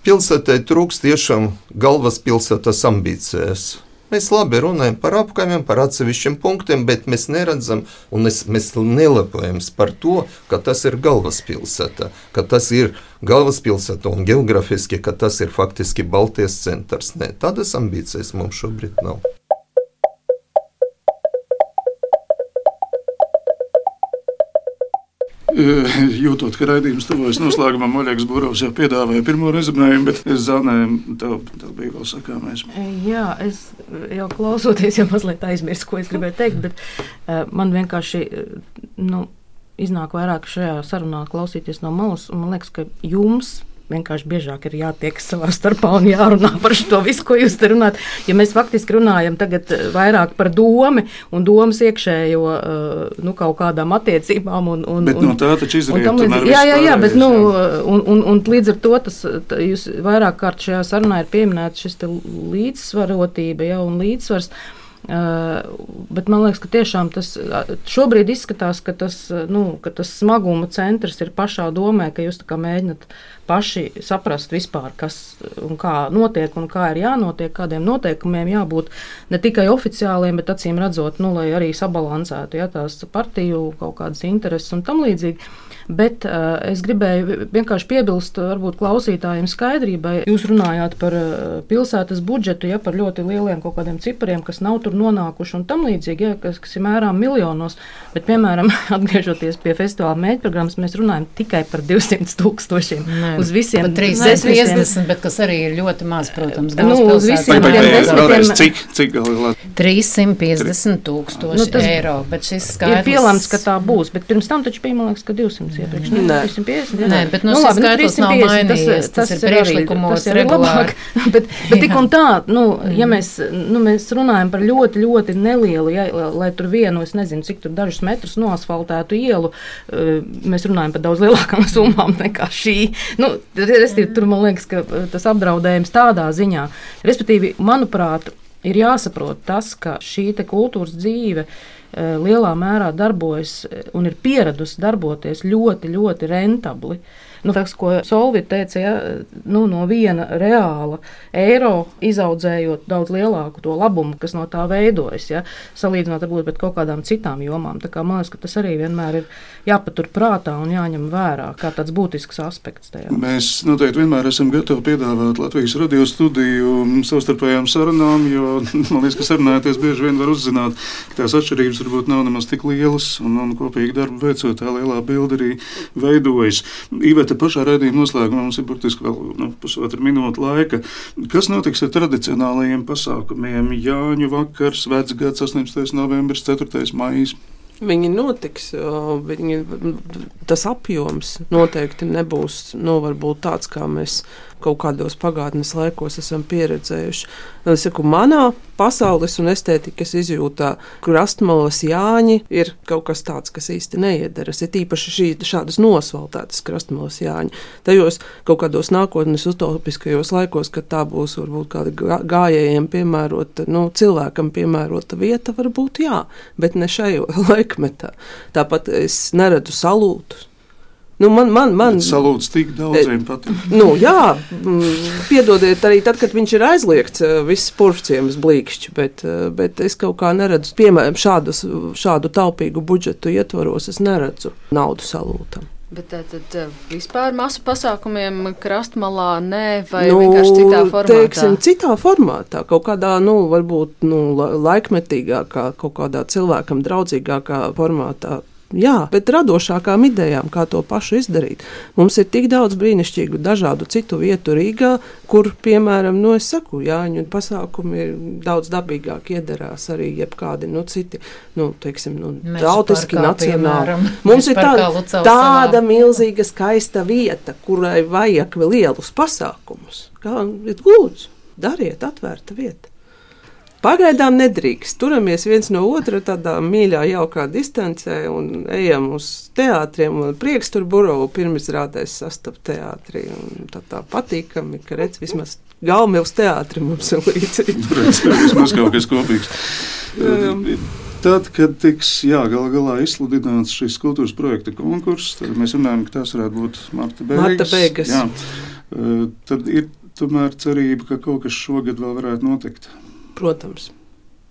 pilsētai trūks tiešām galvaspilsētas ambīcijas. Mēs labi runājam par apkaimiem, par atsevišķiem punktiem, bet mēs neredzam un mēs, mēs nelepojamies par to, ka tas ir galvaspilsēta, ka tas ir galvaspilsēta un geogrāfiski, ka tas ir faktiski Baltijas centrs. Nē, tādas ambīcijas mums šobrīd nav. Jūtot, ka raidījums tuvojas noslēgumam, Oļegs Burovs jau piedāvāja pirmo rezumējumu, bet es zanēju, tev, tev bija vēl sakāmais. Jā, es jau klausoties, jau mazliet aizmirsu, ko es gribēju teikt, bet uh, man vienkārši nu, iznāk vairāk šajā sarunā klausīties no malas. un Man liekas, ka jums vienkārši biežāk ir jātiekas savā starpā un jārunā par to visu, ko jūs te runājat. Ja mēs faktiski runājam tagad eh, vairāk par domu un domas iekšējo uh, nu, kaut kādām attiecībām. Un, un, Bet un, no tā taču izriet un līdzīgi. Jā, jā, jā, bet nu, un, un, un līdz ar to tas, tā, jūs vairāk kārt šajā sarunā ir pieminēts šis līdzsvarotība ja, un līdzsvars. Uh, bet man liekas, ka tiešām tas šobrīd izskatās, ka tas, nu, ka tas smaguma centrs ir pašā domē, ka jūs mēģināt paši saprast vispār, kas un kā notiek un kā ir jānotiek, kādiem noteikumiem jābūt ne tikai oficiāliem, bet acīm redzot, nu, lai arī sabalansētu ja, tās partiju kaut kādas intereses un tam līdzīgi. Bet uh, es gribēju vienkārši piebilst, varbūt klausītājiem skaidrībai. Jūs runājāt par uh, pilsētas budžetu, ja par ļoti lieliem kaut kādiem cipariem, kas nav tur nonākuši un tam līdzīgi, ja, kas, kas ir mērām miljonos. Bet, piemēram, atgriežoties pie festivāla mēģinājuma, mēs runājam tikai par 200 tūkstošiem Nē, uz visiem Pat 350, bet kas arī ir ļoti maz, protams, Nu, uz visiem desmitiem- cik, cik galā? 350 tūkstoši Nu, tas eiro. Bet šis Ir skaitlis pielemts, ka tā būs, bet pirms tam taču bija, man liekas, ka 200 iepriekš. Ne, Nē. 350. jā. Nē, bet nu, Nu, labi, nu, skaitlis nav 350, mainījies, tas ir arī- priekšlikumos tas ir arī regulāri. labāk. bet, bet tik un tā, nu, ja mēs, nu, mēs runājam par ļoti, ļoti nelielu, ja, lai tur vienu, es nezinu, cik tur dažus metrus noasfaltētu ielu, eh, mēs runājam par daudz lielākām summām nekā šī. Nu, restīvi, tur man liekas, ka eh, tas apdraudējums tādā ziņā, respektīvi, manuprāt, ir jāsaprot tas, ka šī te kultūras dzīve eh, lielā mērā darbojas eh, un ir pieradusi darboties ļoti, ļoti rentabli. Nu, tas, ko Solvita teica, ja, nu, no viena reāla eiro izaudzējot daudz lielāku to labumu, kas no tā veidojas, ja, salīdzinot varbūt ar kaut kādām citām jomām. Tā kā, man liekas, ka tas arī vienmēr ir jāpatur prātā un jāņem vērā kā tāds būtisks aspekts tajā. Mēs noteikti vienmēr esam gatavi piedāvāt Latvijas radio studiju savstarpējām sarunām, jo man liekas, ka sarunājoties bieži vien var uzzināt, ka tās atšķirības varbūt nav nemaz tik lielas un, un kopīgi darbu veicot tā lielā bilde arī veidojas. Iveta, pašā raidījuma noslēgumā mums ir burtiski vēl nu, pusotra minūte laika. Kas notiks ar tradicionālajiem pasākumiem? Jāņu vakars, vecgads, 18. novembris, 4. maijs. Viņi notiks, viņi, tas apjoms noteikti nebūs nu, tāds, kā mēs kaut kādos pagātnes laikos esam pieredzējuši. Es saku, manā pasaules un estētikas izjūtā krastmalas Jāņi ir kaut kas tāds, kas īsti neiedaras. Ir tīpaši šī, šādas nosvaltētas krastmalas Jāņi. Tajos kaut kādos nākotnes utopiskajos laikos, kad tā būs varbūt kāda gājējiem piemērota, nu, cilvēkam piemērota vieta, varbūt jā, bet ne šajā laikmetā. Tāpat es neredzu salūtus. Nu, man, man, man salūts tik daudziem patīk. Nu, jā, mm, piedodiet, arī tad, kad viņš ir aizliegts, eh, viss purvciems blīkšķi, bet, eh, bet es kaut kā neredzu, piemēram, šādus, šādu taupīgu budžetu ietvaros, es neredzu naudu salūtam. Bet tad eh, vispār masu pasākumiem krastmalā nē, vai nu, vienkārši citā formātā? Teiksim, citā formātā, kaut kādā, nu, varbūt, nu, laikmetīgākā, kaut kādā cilvēkam draudzīgākā formātā Jā, bet radošākām idejām, kā to pašu izdarīt. Mums ir tik daudz brīnišķīgu, dažādu citu vietu Rīgā, kur, piemēram, nu, saku, Jāņu pasākumi ir daudz dabīgāk iedarās arī jebkādi nu, citi, nu, teiksim, nu, tautiski, nacionāli. Mums ir tāda, tāda milzīga, skaista vieta, kurai vajag vēl lielus pasākumus. Kā, lūdzu, dariet atvērta vieta. Pagaidām nedrīkst. Turamies viens no otra tādā mīļā, jaukā distancē un ejam uz teātriem. Prieks tur burovu pirmizrādēs sastapt teātrī. Tā, tā patīkami, ka redz vismaz Gaumils teātri mums ir līdzi. vismaz kaut kas kopīgs. Tad, kad tiks jā, gal galā izsludināts šis kultūras projekta konkurss, tad mēs runājam, ka tas varētu būt marta beigas. Marta beigas. Jā. Tad ir tomēr cerība, ka kaut kas šogad vēl varētu notikt. Protams.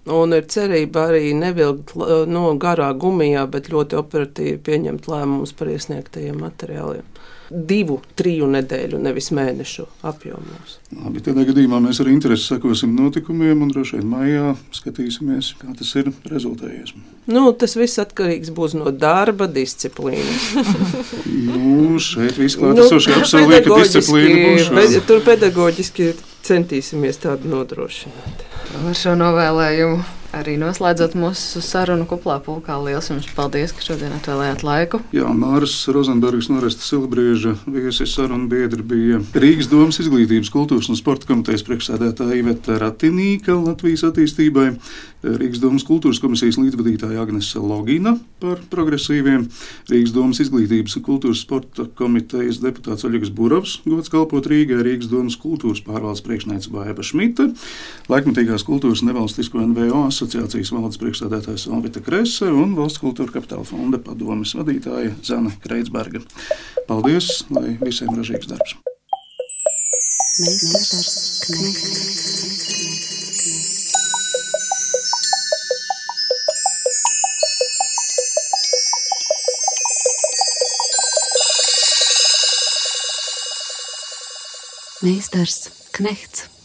Un ir cerība arī nevilkt no nu, garā gumijā, bet ļoti operatīvi pieņemt lēmumus par iesniegtajiem materiāliem. Divu, triju nedēļu, nevis mēnešu apjomos. Labi, tādā gadījumā mēs ar interesi sekosim notikumiem un droši vien maijā skatīsimies, kā tas ir rezultējies. Nu, tas viss atkarīgs būs no darba disciplīnas. nu, šeit viss klātesošie nu, apsolīja, ka disciplīna būs. Tur pedagoģiski centīsimies tādu nodrošināt. Ar šo novēlējumu arī noslēdzot mūsu sarunu kuplā pulkā. Lielas jums paldies, ka šodien atvēlējāt laiku. Jā, Māris Rozenbergs no Resta Silbrieža viesis sarunu biedri bija Rīgas domas izglītības, kultūras un sporta komitejas priekšsēdētāja Iveta Ratinīka Latvijas attīstībai, Rīgas domas kultūras komisijas līdzvadītāja Agnese Logina par progresīviem, Rīgas domas izglītības kultūras sporta komitejas deputāts Oļegs Burovs, gods kalpot Rīgai, Rīgas domas kultūras pārvaldes priekšniece Bāba Šmita, laikmatīgās kultūras nevalstisko NVO asociācijas valdes priekšstādātājs Alvita Krese un Valsts kultūra kapitāla fonda padomes vadītāja Zana Kreitsberga. Paldies, lai visiem ražīgs darbs! Meistars Knechts. Meistars Knechts.